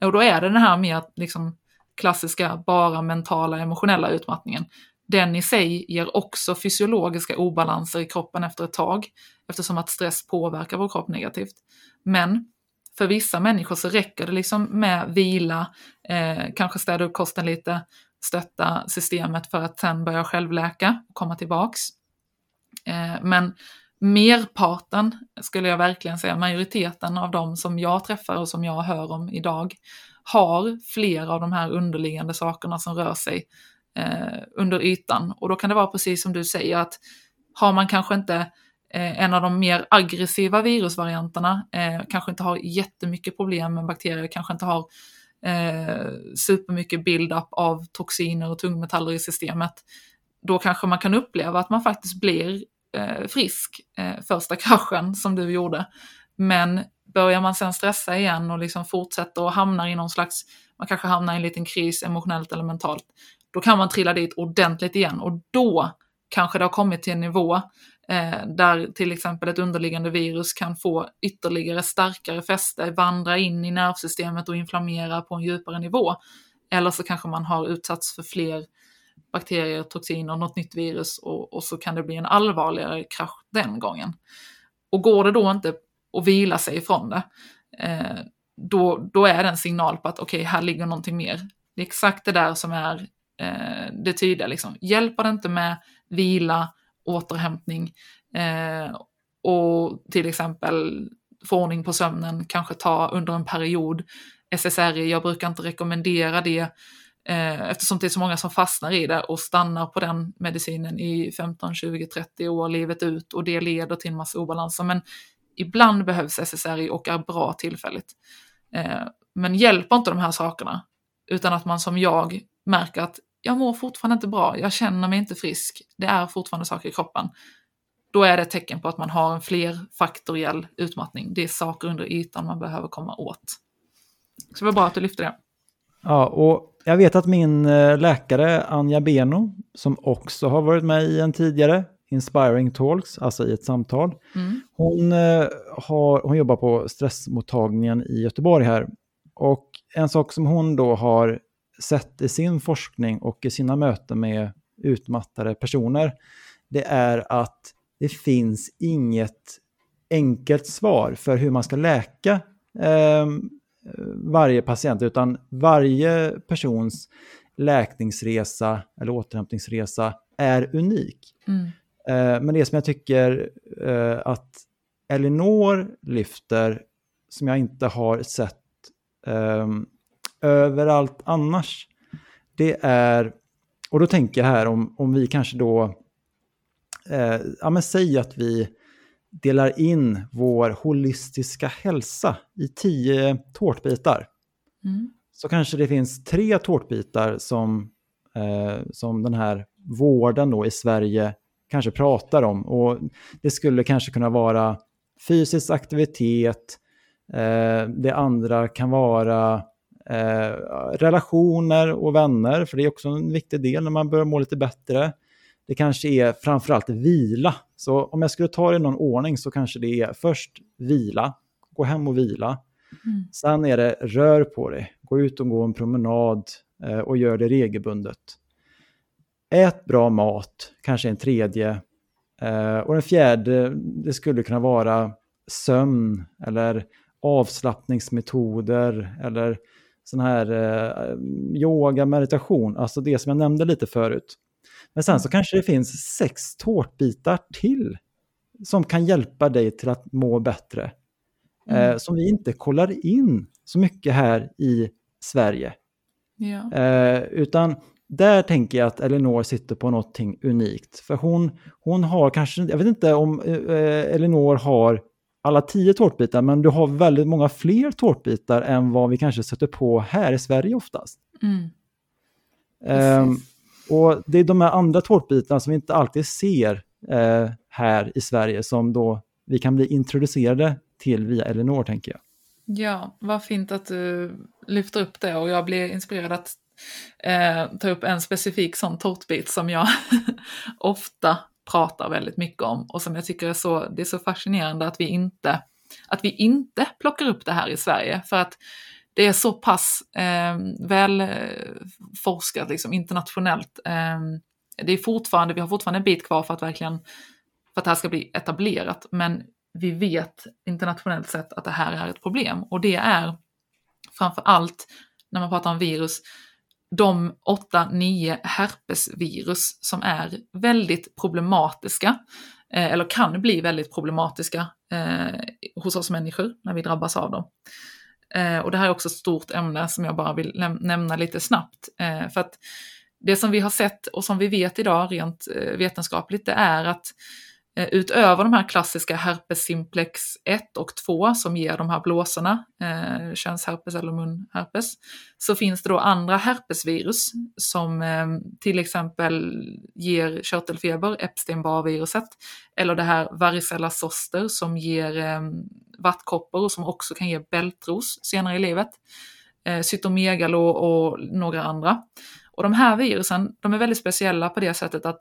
Och då är det den här mer liksom, klassiska, bara mentala, emotionella utmattningen den i sig ger också fysiologiska obalanser i kroppen efter ett tag, eftersom att stress påverkar vår kropp negativt. Men för vissa människor så räcker det liksom med vila, eh, kanske städa upp kosten lite, stötta systemet för att sen börja självläka och komma tillbaks. Eh, men merparten, skulle jag verkligen säga, majoriteten av de som jag träffar och som jag hör om idag, har flera av de här underliggande sakerna som rör sig eh, under ytan. Och då kan det vara precis som du säger att har man kanske inte eh, en av de mer aggressiva virusvarianterna, eh, kanske inte har jättemycket problem med bakterier, kanske inte har eh, supermycket build-up av toxiner och tungmetaller i systemet, då kanske man kan uppleva att man faktiskt blir eh, frisk eh, första kraschen som du gjorde. Men börjar man sen stressa igen och liksom fortsätter och hamnar i någon slags, man kanske hamnar i en liten kris emotionellt eller mentalt, då kan man trilla dit ordentligt igen och då kanske det har kommit till en nivå Eh, där till exempel ett underliggande virus kan få ytterligare starkare fäste, vandra in i nervsystemet och inflammera på en djupare nivå. Eller så kanske man har utsatts för fler bakterier, toxiner, något nytt virus och, och så kan det bli en allvarligare krasch den gången. Och går det då inte att vila sig ifrån det, eh, då, då är det en signal på att okej, okay, här ligger någonting mer. Det är exakt det där som är eh, det tydliga. Liksom. Hjälper det inte med vila, återhämtning eh, och till exempel få ordning på sömnen, kanske ta under en period SSRI, jag brukar inte rekommendera det eh, eftersom det är så många som fastnar i det och stannar på den medicinen i 15, 20, 30 år livet ut och det leder till en massa obalanser. Men ibland behövs SSRI och är bra tillfälligt. Eh, men hjälper inte de här sakerna, utan att man som jag märker att jag mår fortfarande inte bra, jag känner mig inte frisk, det är fortfarande saker i kroppen. Då är det ett tecken på att man har en flerfaktoriell utmattning. Det är saker under ytan man behöver komma åt. Så det var bra att du lyfte det. Ja, och jag vet att min eh, läkare Anja Beno, som också har varit med i en tidigare Inspiring Talks, alltså i ett samtal, mm. hon, eh, har, hon jobbar på stressmottagningen i Göteborg här. Och en sak som hon då har sett i sin forskning och i sina möten med utmattade personer, det är att det finns inget enkelt svar för hur man ska läka eh, varje patient, utan varje persons läkningsresa eller återhämtningsresa är unik. Mm. Eh, men det som jag tycker eh, att Elinor lyfter, som jag inte har sett ehm, överallt annars, det är, och då tänker jag här om, om vi kanske då, eh, ja men säg att vi delar in vår holistiska hälsa i tio tårtbitar. Mm. Så kanske det finns tre tårtbitar som, eh, som den här vården då i Sverige kanske pratar om. Och det skulle kanske kunna vara fysisk aktivitet, eh, det andra kan vara Eh, relationer och vänner, för det är också en viktig del när man börjar må lite bättre. Det kanske är framförallt vila. Så om jag skulle ta det i någon ordning så kanske det är först vila, gå hem och vila. Mm. Sen är det rör på dig, gå ut och gå en promenad eh, och gör det regelbundet. Ät bra mat, kanske en tredje. Eh, och den fjärde, det skulle kunna vara sömn eller avslappningsmetoder eller sån här eh, yoga, meditation, alltså det som jag nämnde lite förut. Men sen så kanske det finns sex tårtbitar till som kan hjälpa dig till att må bättre. Mm. Eh, som vi inte kollar in så mycket här i Sverige. Ja. Eh, utan där tänker jag att Elinor sitter på någonting unikt. För hon, hon har kanske, jag vet inte om eh, Elinor har alla tio tårtbitar, men du har väldigt många fler tårtbitar än vad vi kanske sätter på här i Sverige oftast. Mm. Ehm, och det är de här andra tårtbitarna som vi inte alltid ser eh, här i Sverige som då vi kan bli introducerade till via Elinor, tänker jag. Ja, vad fint att du lyfter upp det och jag blir inspirerad att eh, ta upp en specifik sån tårtbit som jag ofta pratar väldigt mycket om och som jag tycker är så, det är så fascinerande att vi inte, att vi inte plockar upp det här i Sverige för att det är så pass ehm, eh, väl forskat liksom, internationellt. Eh, det är fortfarande, vi har fortfarande en bit kvar för att verkligen, för att det här ska bli etablerat, men vi vet internationellt sett att det här är ett problem och det är framför allt när man pratar om virus, de 8-9 herpesvirus som är väldigt problematiska, eh, eller kan bli väldigt problematiska eh, hos oss människor när vi drabbas av dem. Eh, och det här är också ett stort ämne som jag bara vill näm- nämna lite snabbt. Eh, för att det som vi har sett och som vi vet idag rent eh, vetenskapligt, det är att eh, Eh, utöver de här klassiska herpes simplex 1 och 2 som ger de här blåsorna, eh, könsherpes eller munherpes, så finns det då andra herpesvirus som eh, till exempel ger körtelfeber, Epstein-Barr-viruset, eller det här varicella zoster som ger eh, vattkoppor och som också kan ge bältros senare i livet, eh, cytomegalo och några andra. Och de här virusen, de är väldigt speciella på det sättet att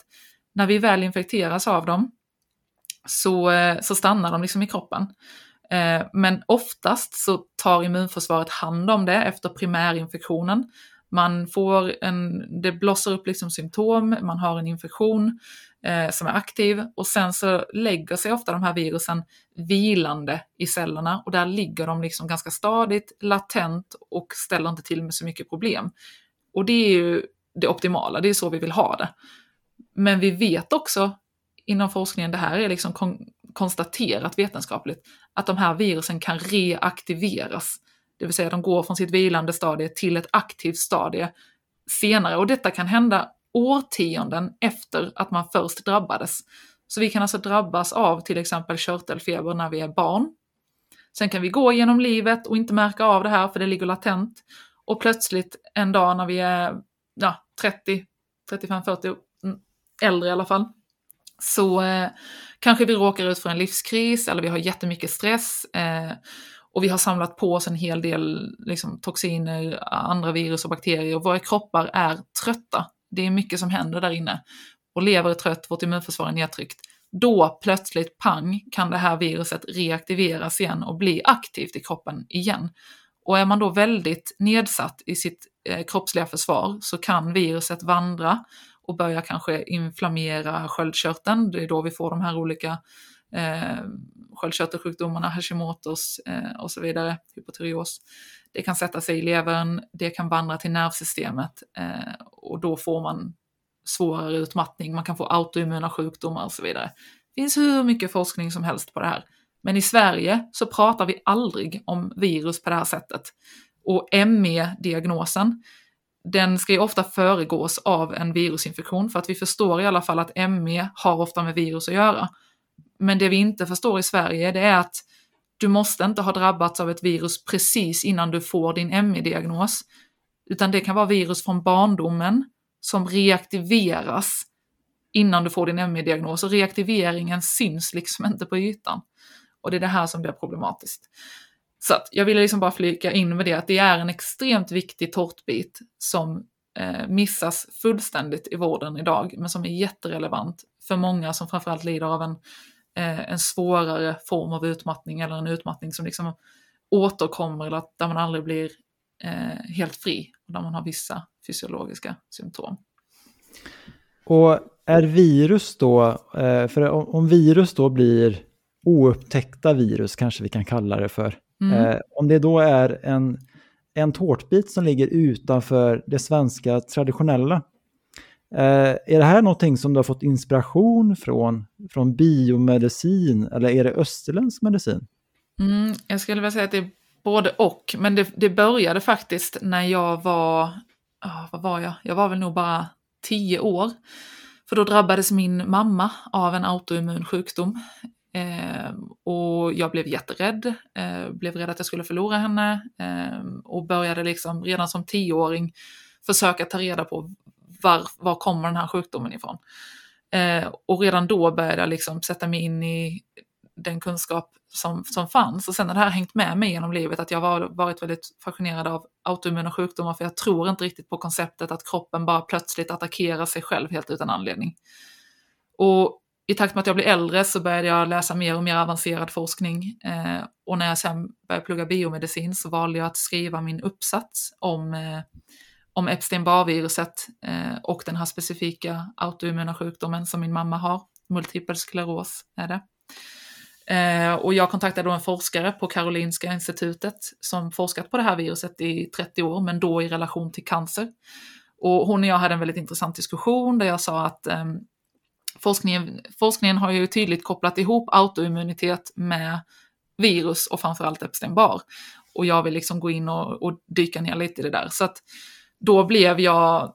när vi väl infekteras av dem så, eh, så stannar de liksom i kroppen. Eh, men oftast så tar immunförsvaret hand om det efter primärinfektionen. Man får en, det blossar upp liksom symptom, man har en infektion eh, som är aktiv och sen så lägger sig ofta de här virusen vilande i cellerna och där ligger de liksom ganska stadigt, latent och ställer inte till med så mycket problem. Och det är ju det optimala, det är så vi vill ha det. Men vi vet också inom forskningen, det här är liksom kon konstaterat vetenskapligt, att de här virusen kan reaktiveras. Det vill säga de går från sitt vilande stadie till ett aktivt stadie senare. Och detta kan hända årtionden efter att man först drabbades. Så vi kan alltså drabbas av till exempel körtelfeber när vi är barn. Sen kan vi gå genom livet och inte märka av det här för det ligger latent. Och plötsligt en dag när vi är ja, 30, 35, 40, äldre i alla fall, så eh, kanske vi råkar ut för en livskris eller vi har jättemycket stress eh, och vi har samlat på oss en hel del liksom, toxiner, andra virus och bakterier. Våra kroppar är trötta. Det är mycket som händer där inne. Vår lever är trött, vårt immunförsvar är nedtryckt. Då plötsligt, pang, kan det här viruset reaktiveras igen och bli aktivt i kroppen igen. Och är man då väldigt nedsatt i sitt eh, kroppsliga försvar så kan viruset vandra och börjar kanske inflammera sköldkörteln. Det är då vi får de här olika eh, sköldkörtelsjukdomarna, Hashimotos eh, och så vidare, hypotyreos. Det kan sätta sig i levern, det kan vandra till nervsystemet eh, och då får man svårare utmattning, man kan få autoimmuna sjukdomar och så vidare. Det finns hur mycket forskning som helst på det här. Men i Sverige så pratar vi aldrig om virus på det här sättet. Och ME-diagnosen, den ska ju ofta föregås av en virusinfektion för att vi förstår i alla fall att ME har ofta med virus att göra. Men det vi inte förstår i Sverige det är att du måste inte ha drabbats av ett virus precis innan du får din ME-diagnos. Utan det kan vara virus från barndomen som reaktiveras innan du får din ME-diagnos och reaktiveringen syns liksom inte på ytan. Och det är det här som blir problematiskt. Så att jag ville liksom bara flika in med det att det är en extremt viktig tårtbit som eh, missas fullständigt i vården idag, men som är jätterelevant för många som framförallt lider av en eh, en svårare form av utmattning eller en utmattning som liksom återkommer eller att, där man aldrig blir eh, helt fri, där man har vissa fysiologiska symptom. Och är virus då, eh, för om virus då blir oupptäckta virus kanske vi kan kalla det för, mm. Eh, om det då är en, en tårtbit som ligger utanför det svenska traditionella, eh, är det här någonting som du har fått inspiration från, från biomedicin eller är det österländsk medicin? Mm, jag skulle vilja säga att det är både och, men det, det började faktiskt när jag var, oh, vad var jag? Jag var väl nog bara tio år. För då drabbades min mamma av en autoimmun sjukdom. Eh, och jag blev jätterädd, eh, blev rädd att jag skulle förlora henne eh, och började liksom redan som tioåring försöka ta reda på var, var kommer den här sjukdomen ifrån. Eh, och redan då började jag liksom sätta mig in i den kunskap som, som fanns. Och sen har det här hängt med mig genom livet, att jag har varit väldigt fascinerad av autoimmuna sjukdomar, för jag tror inte riktigt på konceptet att kroppen bara plötsligt attackerar sig själv helt utan anledning. Och i takt med att jag blev äldre så började jag läsa mer och mer avancerad forskning. Eh, och när jag sen började plugga biomedicin så valde jag att skriva min uppsats om, eh, om Epstein-Barr-viruset eh, och den här specifika autoimmuna sjukdomen som min mamma har. Multipel skleros är det. Eh, och jag kontaktade då en forskare på Karolinska institutet som forskat på det här viruset i 30 år, men då i relation till cancer. Och hon och jag hade en väldigt intressant diskussion där jag sa att eh, forskningen, forskningen har ju tydligt kopplat ihop autoimmunitet med virus och framförallt Epstein-Barr. Och jag vill liksom gå in och, och dyka ner lite i det där. Så att då blev jag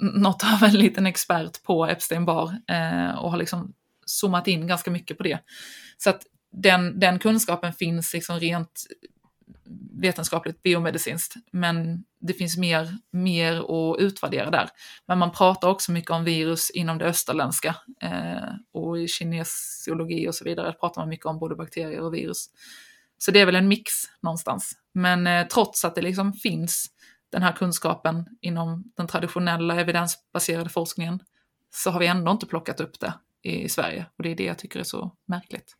något av en liten expert på Epstein-Barr eh, och har liksom zoomat in ganska mycket på det. Så att den, den kunskapen finns liksom rent vetenskapligt biomedicinskt, men det finns mer, mer att utvärdera där. Men man pratar också mycket om virus inom det österländska eh, och i kinesiologi och så vidare pratar man mycket om både bakterier och virus. Så det är väl en mix någonstans. Men eh, trots att det liksom finns den här kunskapen inom den traditionella evidensbaserade forskningen så har vi ändå inte plockat upp det i Sverige och det är det jag tycker är så märkligt.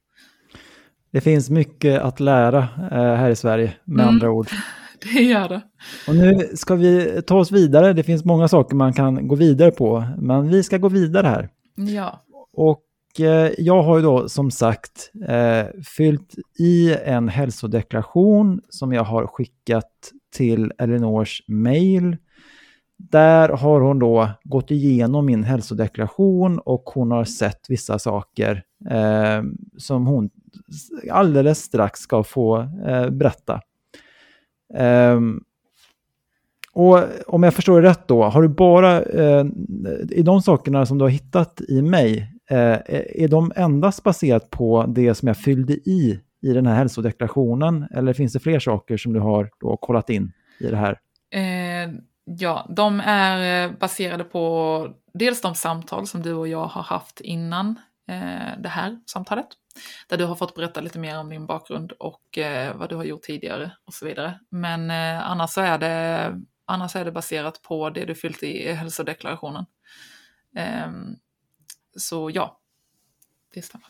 Det finns mycket att lära eh, här i Sverige med mm, andra ord. Det gör det. Och nu ska vi ta oss vidare. Det finns många saker man kan gå vidare på, men vi ska gå vidare här. Ja. Och eh, jag har ju då som sagt eh, fyllt i en hälsodeklaration som jag har skickat till Elinors mail. Där har hon då gått igenom min hälsodeklaration och hon har sett vissa saker eh, som hon alldeles strax ska få eh, berätta. Um, och om jag förstår det rätt då, har du bara, eh, i de sakerna som du har hittat i mig, eh, är de endast baserat på det som jag fyllde i i den här hälsodeklarationen? Eller finns det fler saker som du har då kollat in i det här? Eh, ja, de är eh, baserade på dels de samtal som du och jag har haft innan eh, det här samtalet. Där du har fått berätta lite mer om din bakgrund och eh, vad du har gjort tidigare och så vidare. Men eh, annars, så är det, annars är det baserat på det du fyllt i hälsodeklarationen. Ehm, så ja, det stämmer.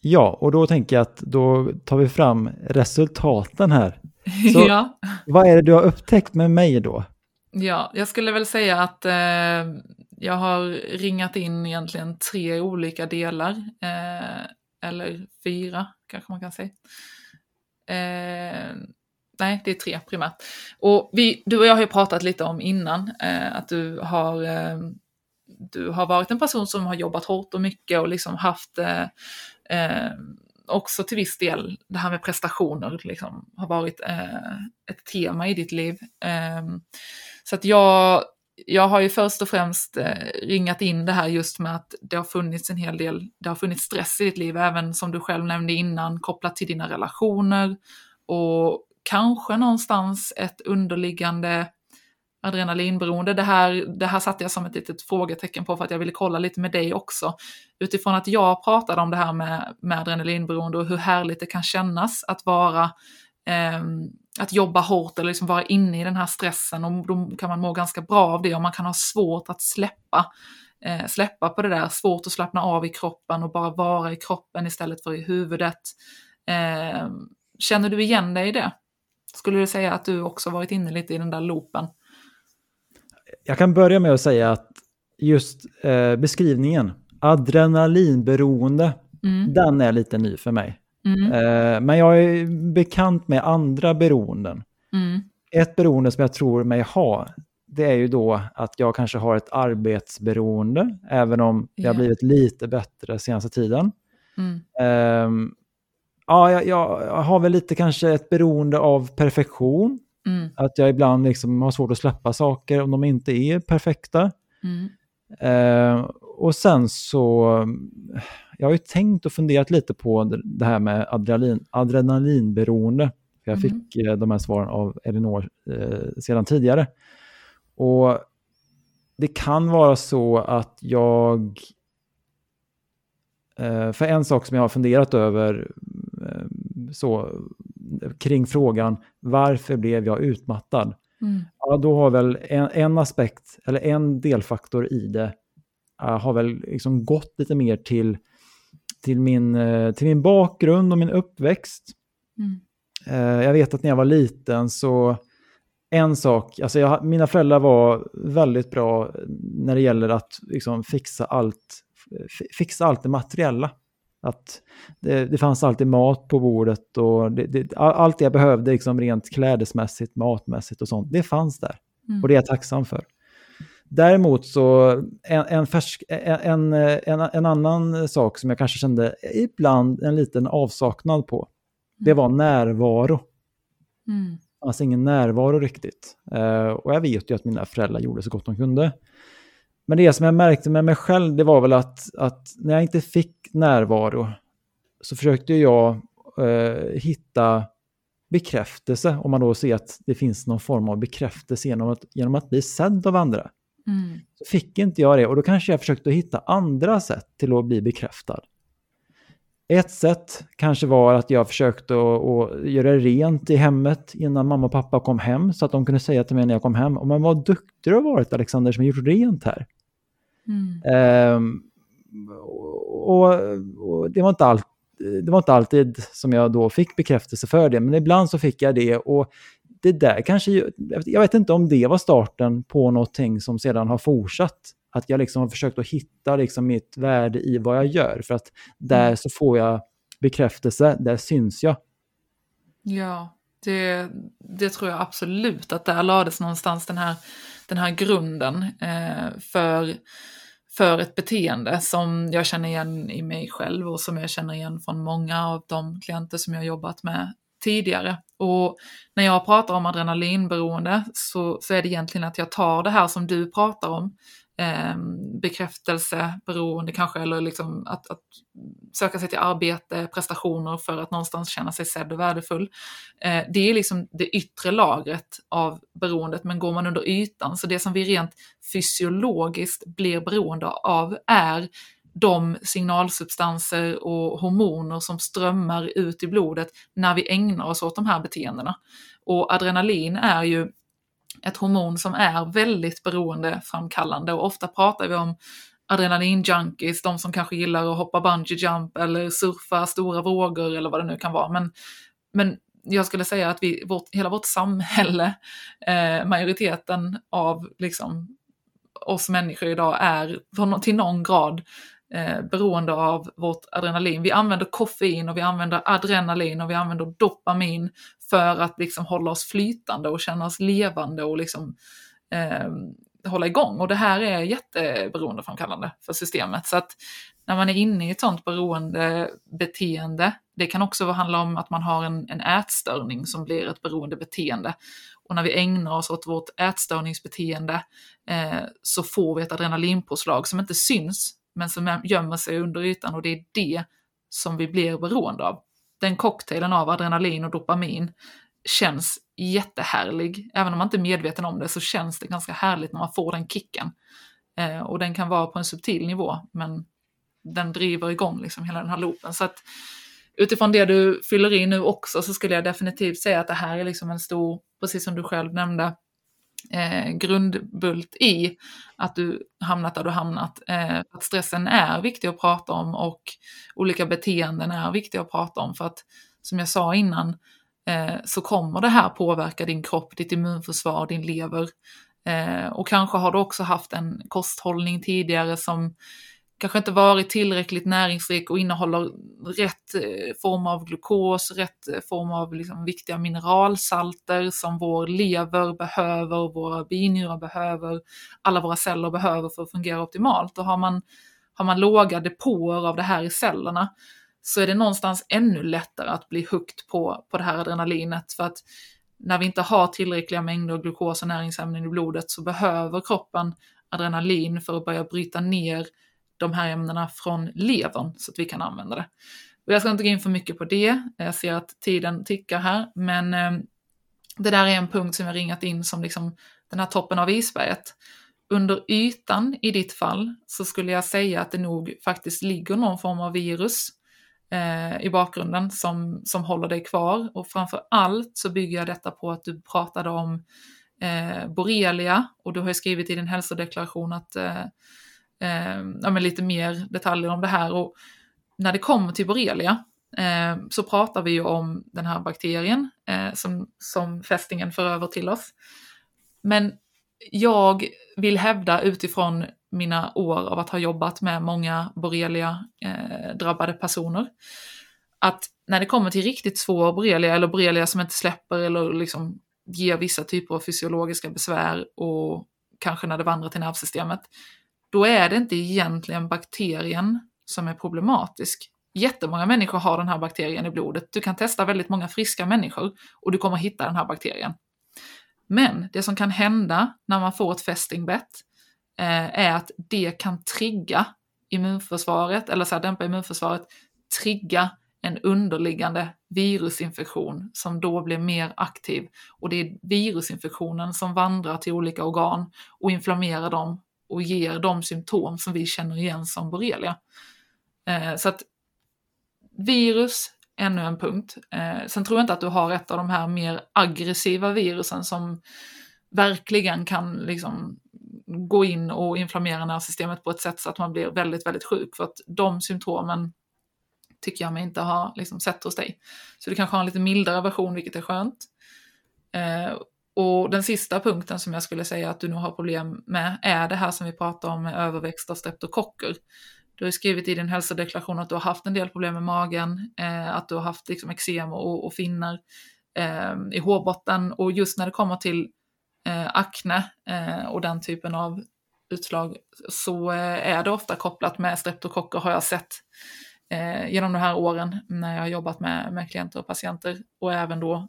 Ja, och då tänker jag att då tar vi fram resultaten här. Så ja. vad är det du har upptäckt med mig då? Ja, jag skulle väl säga att eh, jag har ringat in egentligen tre olika delar. Eh, eller fyra kanske man kan säga. Eh, nej, det är tre primärt. Och vi, du och jag har ju pratat lite om innan eh, att du har, eh, du har varit en person som har jobbat hårt och mycket och liksom haft eh, eh, också till viss del det här med prestationer liksom, har varit eh, ett tema i ditt liv. Eh, så att jag jag har ju först och främst eh, ringat in det här just med att det har funnits en hel del, det har funnits stress i ditt liv, även som du själv nämnde innan, kopplat till dina relationer och kanske någonstans ett underliggande adrenalinberoende. Det här, det här satte jag som ett litet frågetecken på för att jag ville kolla lite med dig också. Utifrån att jag pratade om det här med, med adrenalinberoende och hur härligt det kan kännas att vara eh, att jobba hårt eller liksom vara inne i den här stressen och då kan man må ganska bra av det och man kan ha svårt att släppa eh, släppa på det där, svårt att slappna av i kroppen och bara vara i kroppen istället för i huvudet. Eh, känner du igen dig i det? Skulle du säga att du också varit inne lite i den där loopen? Jag kan börja med att säga att just eh, beskrivningen, adrenalinberoende, mm. den är lite ny för mig. Mm. Eh, men jag är bekant med andra beroenden. Mm. Ett beroende som jag tror mig ha, det är ju då att jag kanske har ett arbetsberoende, även om det yeah. har blivit lite bättre senaste tiden. Mm. Um, ja, jag, jag, har väl lite kanske ett beroende av perfektion. Mm. Att jag ibland liksom har svårt att släppa saker om de inte är perfekta. Mm. Och sen så, jag har ju tänkt och funderat lite på det här med adrenalin, adrenalinberoende. Jag mm. fick eh, de här svaren av Elinor eh, sedan tidigare. Och det kan vara så att jag... Eh, för en sak som jag har funderat över eh, så, kring frågan varför blev jag utmattad? Mm. Ja, då har väl en, en, aspekt, eller en delfaktor i det, har väl liksom gått lite mer till, till, min, uh, till min bakgrund och min uppväxt. Mm. Uh, jag vet att när jag var liten så en sak, alltså jag, mina föräldrar var väldigt bra när det gäller att liksom fixa, allt, fixa allt det materiella. Att det, det fanns alltid mat på bordet och det, det, allt jag behövde liksom rent klädesmässigt, matmässigt och sånt, det fanns där. Mm. Och det är jag tacksam för. Däremot så en, en, färsk, en, en, annan sak som jag kanske kände ibland en liten avsaknad på, det mm. var närvaro. Mm fanns ingen närvaro riktigt. Uh, och jag vet ju att mina föräldrar gjorde så gott de kunde. Men det som jag märkte med mig själv, det var väl att, att när jag inte fick närvaro så försökte jag uh, hitta bekräftelse, om man då ser att det finns någon form av bekräftelse genom att, genom att bli sedd av andra. Mm. Så fick inte jag det och då kanske jag försökte hitta andra sätt till att bli bekräftad. Ett sätt kanske var att jag försökte att, göra rent i hemmet innan mamma och pappa kom hem så att de kunde säga till mig när jag kom hem, men vad duktig du har varit Alexander som har gjort rent här. Mm. Um, och, och, det, var inte all, det var inte alltid som jag då fick bekräftelse för det, men ibland så fick jag det och det där kanske, jag vet inte om det var starten på någonting som sedan har fortsatt. Att jag liksom har försökt att hitta liksom mitt värde i vad jag gör. För att där mm. så får jag bekräftelse, där syns jag. Ja, det, det tror jag absolut att där lades någonstans den här, den här grunden eh, för, för ett beteende som jag känner igen i mig själv och som jag känner igen från många av de klienter som jag jobbat med tidigare. Och när jag pratar om adrenalinberoende så, så är det egentligen att jag tar det här som du pratar om, eh, bekräftelseberoende kanske, eller liksom att, att, söka sig till arbete, prestationer för att någonstans känna sig sedd och värdefull. Eh, det är liksom det yttre lagret av beroendet, men går man under ytan, så det som vi rent fysiologiskt blir beroende av är de signalsubstanser och hormoner som strömmar ut i blodet när vi ägnar oss åt de här beteendena. Och adrenalin är ju ett hormon som är väldigt beroendeframkallande och ofta pratar vi om adrenalinjunkies, de som kanske gillar att hoppa bungee jump eller surfa stora vågor eller vad det nu kan vara. Men, men jag skulle säga att vi, vårt, hela vårt samhälle, eh, majoriteten av liksom, oss människor idag är till någon grad eh, beroende av vårt adrenalin. Vi använder koffein och vi använder adrenalin och vi använder dopamin för att liksom hålla oss flytande och känna oss levande och liksom eh, hålla igång. Och det här är jätteberoendeframkallande för systemet. Så att när man är inne i ett sånt beroendebeteende, det kan också handla om att man har en, en ätstörning som blir ett beroendebeteende. Och när vi ägnar oss åt vårt ätstörningsbeteende eh, så får vi ett adrenalinpåslag som inte syns men som gömmer sig under ytan och det är det som vi blir beroende av. Den cocktailen av adrenalin och dopamin känns jättehärlig. Även om man inte är medveten om det så känns det ganska härligt när man får den kicken. Eh, och den kan vara på en subtil nivå, men den driver igång liksom hela den här loopen. Så att utifrån det du fyller i nu också så skulle jag definitivt säga att det här är liksom en stor, precis som du själv nämnde, eh, grundbult i att du hamnat där du hamnat. Eh, att stressen är viktig att prata om och olika beteenden är viktiga att prata om för att som jag sa innan eh, så kommer det här påverka din kropp, ditt immunförsvar, din lever. Eh, och kanske har du också haft en kosthållning tidigare som kanske inte varit tillräckligt näringsrik och innehåller rätt eh, form av glukos, rätt eh, form av liksom viktiga mineralsalter som vår lever behöver, våra binjurar behöver, alla våra celler behöver för att fungera optimalt. Och har man, har man låga depåer av det här i cellerna så är det någonstans ännu lättare att bli hooked på, på det här adrenalinet. För att när vi inte har tillräckliga mängder glukos och näringsämnen i blodet så behöver kroppen adrenalin för att börja bryta ner de här ämnena från levern så att vi kan använda det. Och jag ska inte gå in för mycket på det, jag ser att tiden tickar här, men eh, det där är en punkt som jag ringat in som liksom den här toppen av isberget. Under ytan i ditt fall så skulle jag säga att det nog faktiskt ligger någon form av virus eh, i bakgrunden som, som håller dig kvar. Och framför allt så bygger jag detta på att du pratade om eh, borrelia och du har ju skrivit i din hälsodeklaration att eh, eh, ja, men lite mer detaljer om det här. Och när det kommer till borrelia eh, så pratar vi ju om den här bakterien eh, som, som fästingen för över till oss. Men jag vill hävda utifrån mina år av att ha jobbat med många borrelia-drabbade eh, personer, att när det kommer till riktigt svår borrelia eller borrelia som inte släpper eller liksom ger vissa typer av fysiologiska besvär och kanske när det vandrar till nervsystemet, då är det inte egentligen bakterien som är problematisk. Jättemånga människor har den här bakterien i blodet. Du kan testa väldigt många friska människor och du kommer hitta den här bakterien. Men det som kan hända när man får ett fästingbett eh, är att det kan trigga immunförsvaret, eller så här, dämpa immunförsvaret, trigga en underliggande virusinfektion som då blir mer aktiv. Och det är virusinfektionen som vandrar till olika organ och inflammerar dem och ger de symptom som vi känner igen som borrelia. Eh, så att virus, ännu en punkt. Eh, sen tror jag inte att du har ett av de här mer aggressiva virusen som verkligen kan liksom gå in och inflammera nervsystemet på ett sätt så att man blir väldigt, väldigt sjuk. För att de symptomen tycker jag mig inte ha liksom, sett hos dig. Så du kanske har en lite mildare version, vilket är skönt. Eh, och den sista punkten som jag skulle säga att du nog har problem med är det här som vi pratar om med överväxt av streptokocker. Du har skrivit i din hälsodeklaration att du har haft en del problem med magen, eh, att du har haft liksom eksem och, och finnar eh, i hårbotten och just när det kommer till eh, akne eh, och den typen av utslag så eh, är det ofta kopplat med streptokocker har jag sett eh, genom de här åren när jag har jobbat med, med klienter och patienter och även då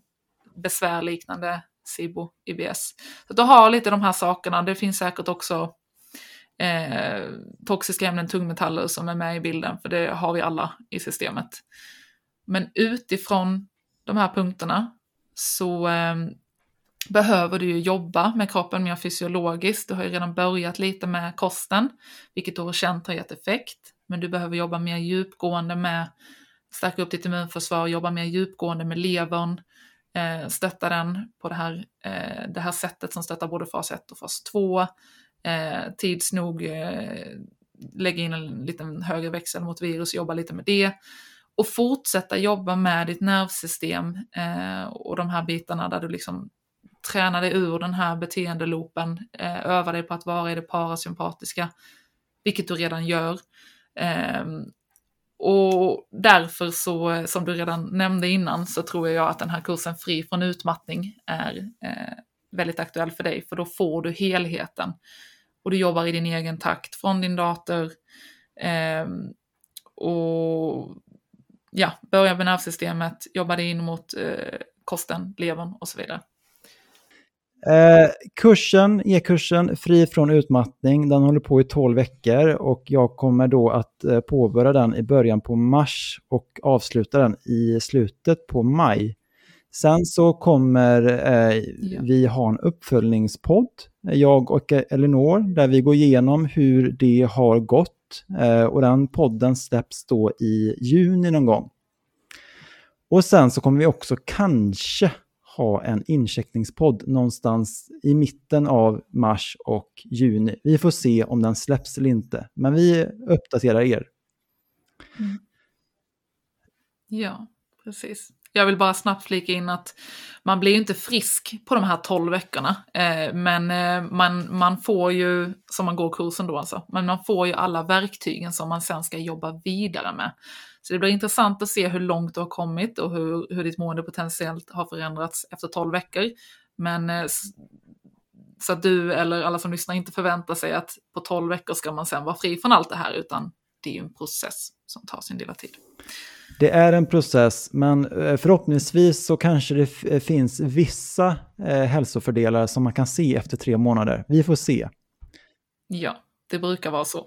besvär liknande SIBO, IBS. Så du har lite de här sakerna. Det finns säkert också eh, toxiska ämnen, tungmetaller som är med i bilden, för det har vi alla i systemet. Men utifrån de här punkterna så eh, behöver du ju jobba med kroppen mer fysiologiskt. Du har ju redan börjat lite med kosten, vilket du har känt har gett effekt. Men du behöver jobba mer djupgående med stärka upp ditt immunförsvar, jobba mer djupgående med levern, eh, stötta den på det här, eh, det här sättet som stöttar både fas 1 och fas 2. Eh, tids nog eh, lägga in en liten högre växel mot virus, jobba lite med det. Och fortsätta jobba med ditt nervsystem eh, och de här bitarna där du liksom tränar dig ur den här beteendeloopen, eh, övar dig på att vara i det parasympatiska, vilket du redan gör. Eh, och därför så, som du redan nämnde innan, så tror jag att den här kursen Fri från utmattning är eh, väldigt aktuell för dig, för då får du helheten. Och du jobbar i din egen takt från din dator. Eh, och ja, börja med nervsystemet, jobba dig in mot eh, kosten, levern och så vidare. Eh, kursen, e-kursen Fri från utmattning, den håller på i 12 veckor och jag kommer då att eh, påbörja den i början på mars och avsluta den i slutet på maj. Sen så kommer eh, vi ha en uppföljningspodd, jag och Elinor, där vi går igenom hur det har gått eh, och den podden släpps då i juni någon gång. Och sen så kommer vi också kanske ha en incheckningspodd någonstans i mitten av mars och juni. Vi får se om den släpps eller inte, men vi uppdaterar er. Mm. Ja, precis. Jag vill bara snabbt flika in att man blir ju inte frisk på de här 12 veckorna. Eh, men eh, man, man får ju, som man går kursen då alltså, men man får ju alla verktygen som man sen ska jobba vidare med. Så det blir intressant att se hur långt du har kommit och hur, hur ditt mående potentiellt har förändrats efter 12 veckor. Men eh, så att du eller alla som lyssnar inte förväntar sig att på 12 veckor ska man sen vara fri från allt det här, utan det är ju en process som tar sin lilla tid. Det är en process, men eh, förhoppningsvis så kanske det eh, finns vissa hälsofördelar som man kan se efter tre månader. Vi får se. Ja, det brukar vara så.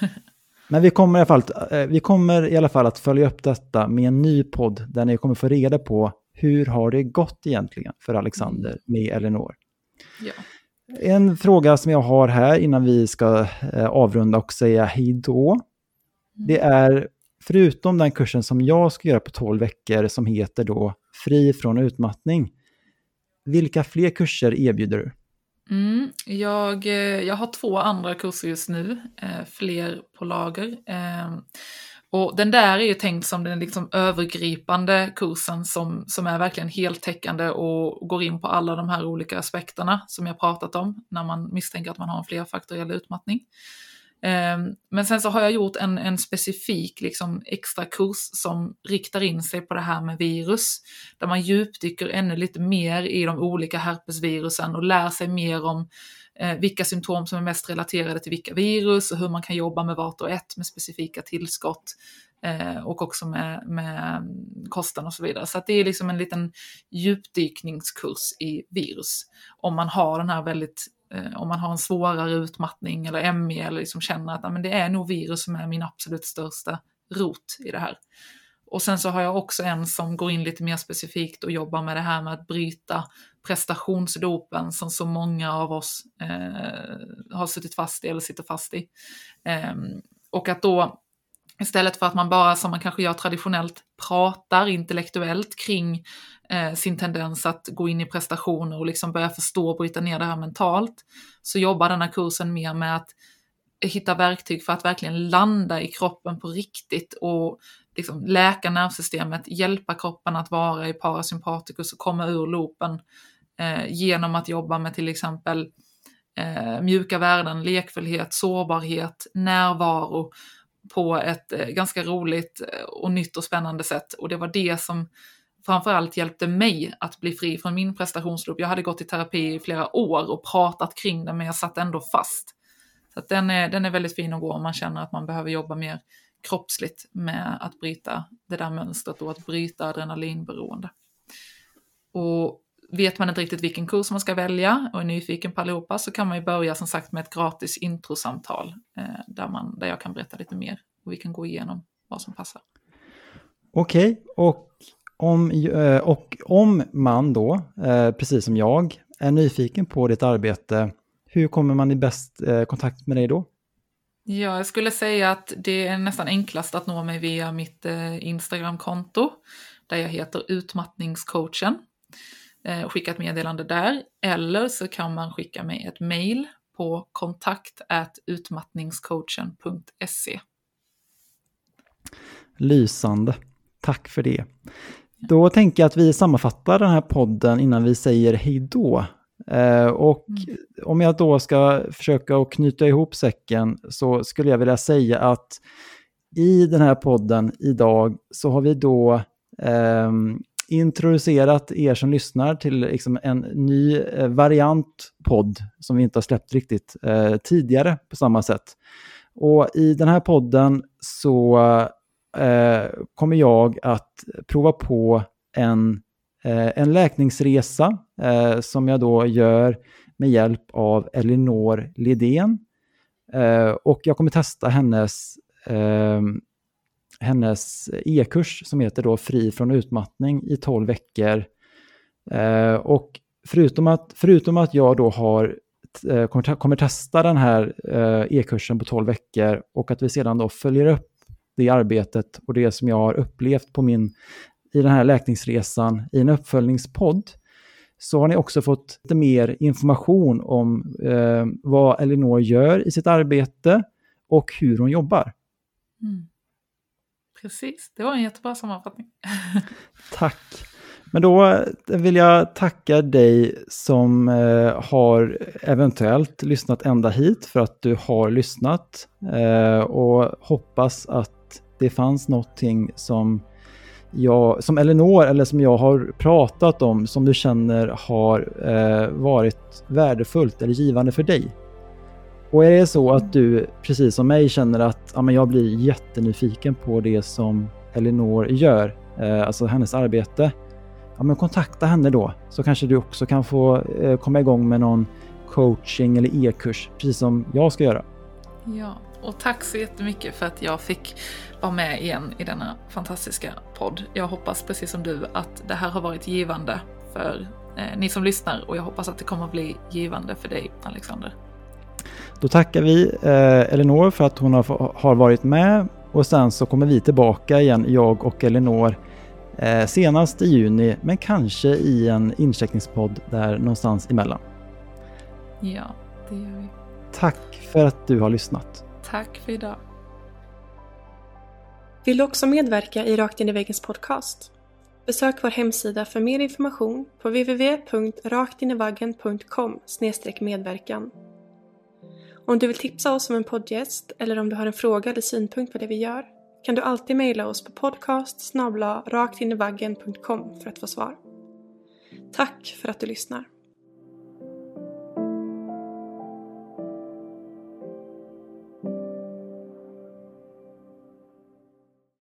men vi kommer, i alla fall, eh, vi kommer i alla fall att följa upp detta med en ny podd där ni kommer få reda på hur har det gått egentligen för Alexander mm. med Elinor. Ja. En fråga som jag har här innan vi ska eh, avrunda och säga hej då. Det mm. är förutom den kursen som jag ska göra på 12 veckor som heter då Fri från utmattning. Vilka fler kurser erbjuder du? Mm, jag, eh, jag har två andra kurser just nu, eh, fler på lager. Eh, och den där är ju tänkt som den liksom övergripande kursen som, som är verkligen heltäckande och går in på alla de här olika aspekterna som jag pratat om när man misstänker att man har en flerfaktoriell utmattning. Ehm, men sen så har jag gjort en, en specifik liksom, extra kurs som riktar in sig på det här med virus, där man djupdyker ännu lite mer i de olika herpesvirusen och lär sig mer om eh, vilka symptom som är mest relaterade till vilka virus och hur man kan jobba med vart och ett med specifika tillskott eh, och också med, med mm, kosten och så vidare. Så det är liksom en liten djupdykningskurs i virus om man har den här väldigt Eh, om man har en svårare utmattning eller ME eller liksom känner att ah, men det är nog virus som är min absolut största rot i det här. Och sen så har jag också en som går in lite mer specifikt och jobbar med det här med att bryta prestationsdopen som så många av oss eh, har suttit fast i eller sitter fast i. Eh, och att då istället för att man bara, som man kanske gör traditionellt, pratar intellektuellt kring eh, sin tendens att gå in i prestationer och liksom börja förstå och bryta ner det här mentalt, så jobbar den här kursen mer med att hitta verktyg för att verkligen landa i kroppen på riktigt och liksom läka nervsystemet, hjälpa kroppen att vara i parasympatikus och komma ur loopen eh, genom att jobba med till exempel eh, mjuka värden, lekfullhet, sårbarhet, närvaro på ett eh, ganska roligt eh, och nytt och spännande sätt. Och det var det som framförallt hjälpte mig att bli fri från min prestationsloop. Jag hade gått i terapi i flera år och pratat kring det, men jag satt ändå fast. Så den, är, den är väldigt fin att gå om man känner att man behöver jobba mer kroppsligt med att bryta det där mönstret och att bryta adrenalinberoende. Och vet man inte riktigt vilken kurs man ska välja och är nyfiken på allihopa så kan man ju börja som sagt med ett gratis introsamtal eh, där, man, där jag kan berätta lite mer och vi kan gå igenom vad som passar. Okej, okay, och, om, eh, och om man då, eh, precis som jag, är nyfiken på ditt arbete, hur kommer man i bäst eh, kontakt med dig då? Ja, jag skulle säga att det är nästan enklast att nå mig via mitt Instagramkonto där jag heter utmattningscoachen eh, skicka ett meddelande där. Eller så kan man skicka mig ett mail på kontakt utmattningscoachen.se. Lysande. Tack för det. Då tänker jag att vi sammanfattar den här podden innan vi säger hej då. Eh, och mm. om jag då ska försöka att knyta ihop säcken så skulle jag vilja säga att i den här podden idag så har vi då eh, introducerat er som lyssnar till liksom en ny eh, variant podd som vi inte har släppt riktigt eh, tidigare på samma sätt. Och i den här podden så eh, kommer jag att prova på en, eh, en läkningsresa eh, som jag då gör med hjälp av Elinor Lidén. Eh, och jag kommer testa hennes eh, hennes e-kurs som heter då Fri från utmattning i 12 veckor. Eh, och förutom att, förutom att jag då har, eh, kommer, kommer testa den här eh, e-kursen på 12 veckor och att vi sedan då följer upp det arbetet och det som jag har upplevt på min, i den här läkningsresan i en uppföljningspodd, så har ni också fått lite mer information om eh, vad Elinor gör i sitt arbete och hur hon jobbar. Mm. Precis, det var en jättebra sammanfattning. Tack. Men då eh, vill jag tacka dig som eh, har eventuellt lyssnat ända hit för att du har lyssnat eh, och hoppas att det fanns någonting som jag, som Elinor eller som jag har pratat om som du känner har eh, varit värdefullt eller givande för dig. Och är det så att du, precis som mig, känner att ja, men jag blir jättenyfiken på det som Elinor gör, eh, alltså hennes arbete, ja, men kontakta henne då så kanske du också kan få eh, komma igång med någon coaching eller e-kurs, precis som jag ska göra. Ja, och tack så jättemycket för att jag fick vara med igen i denna fantastiska podd. Jag hoppas precis som du att det här har varit givande för eh, ni som lyssnar och jag hoppas att det kommer att bli givande för dig, Alexander. Då tackar vi eh, Elinor för att hon har, har varit med och sen så kommer vi tillbaka igen, jag och Elinor, eh, senast i juni, men kanske i en incheckningspodd där någonstans emellan. Ja, det gör vi. Tack för att du har lyssnat. Tack för idag. Vill du också medverka i Rakt in i väggens podcast? Besök vår hemsida för mer information på www.raktinivaggen.com medverkan. Om du vill tipsa oss om en poddgäst eller om du har en fråga eller synpunkt på det vi gör kan du alltid mejla oss på podcast raktinivaggen.com för att få svar. Tack för att du lyssnar.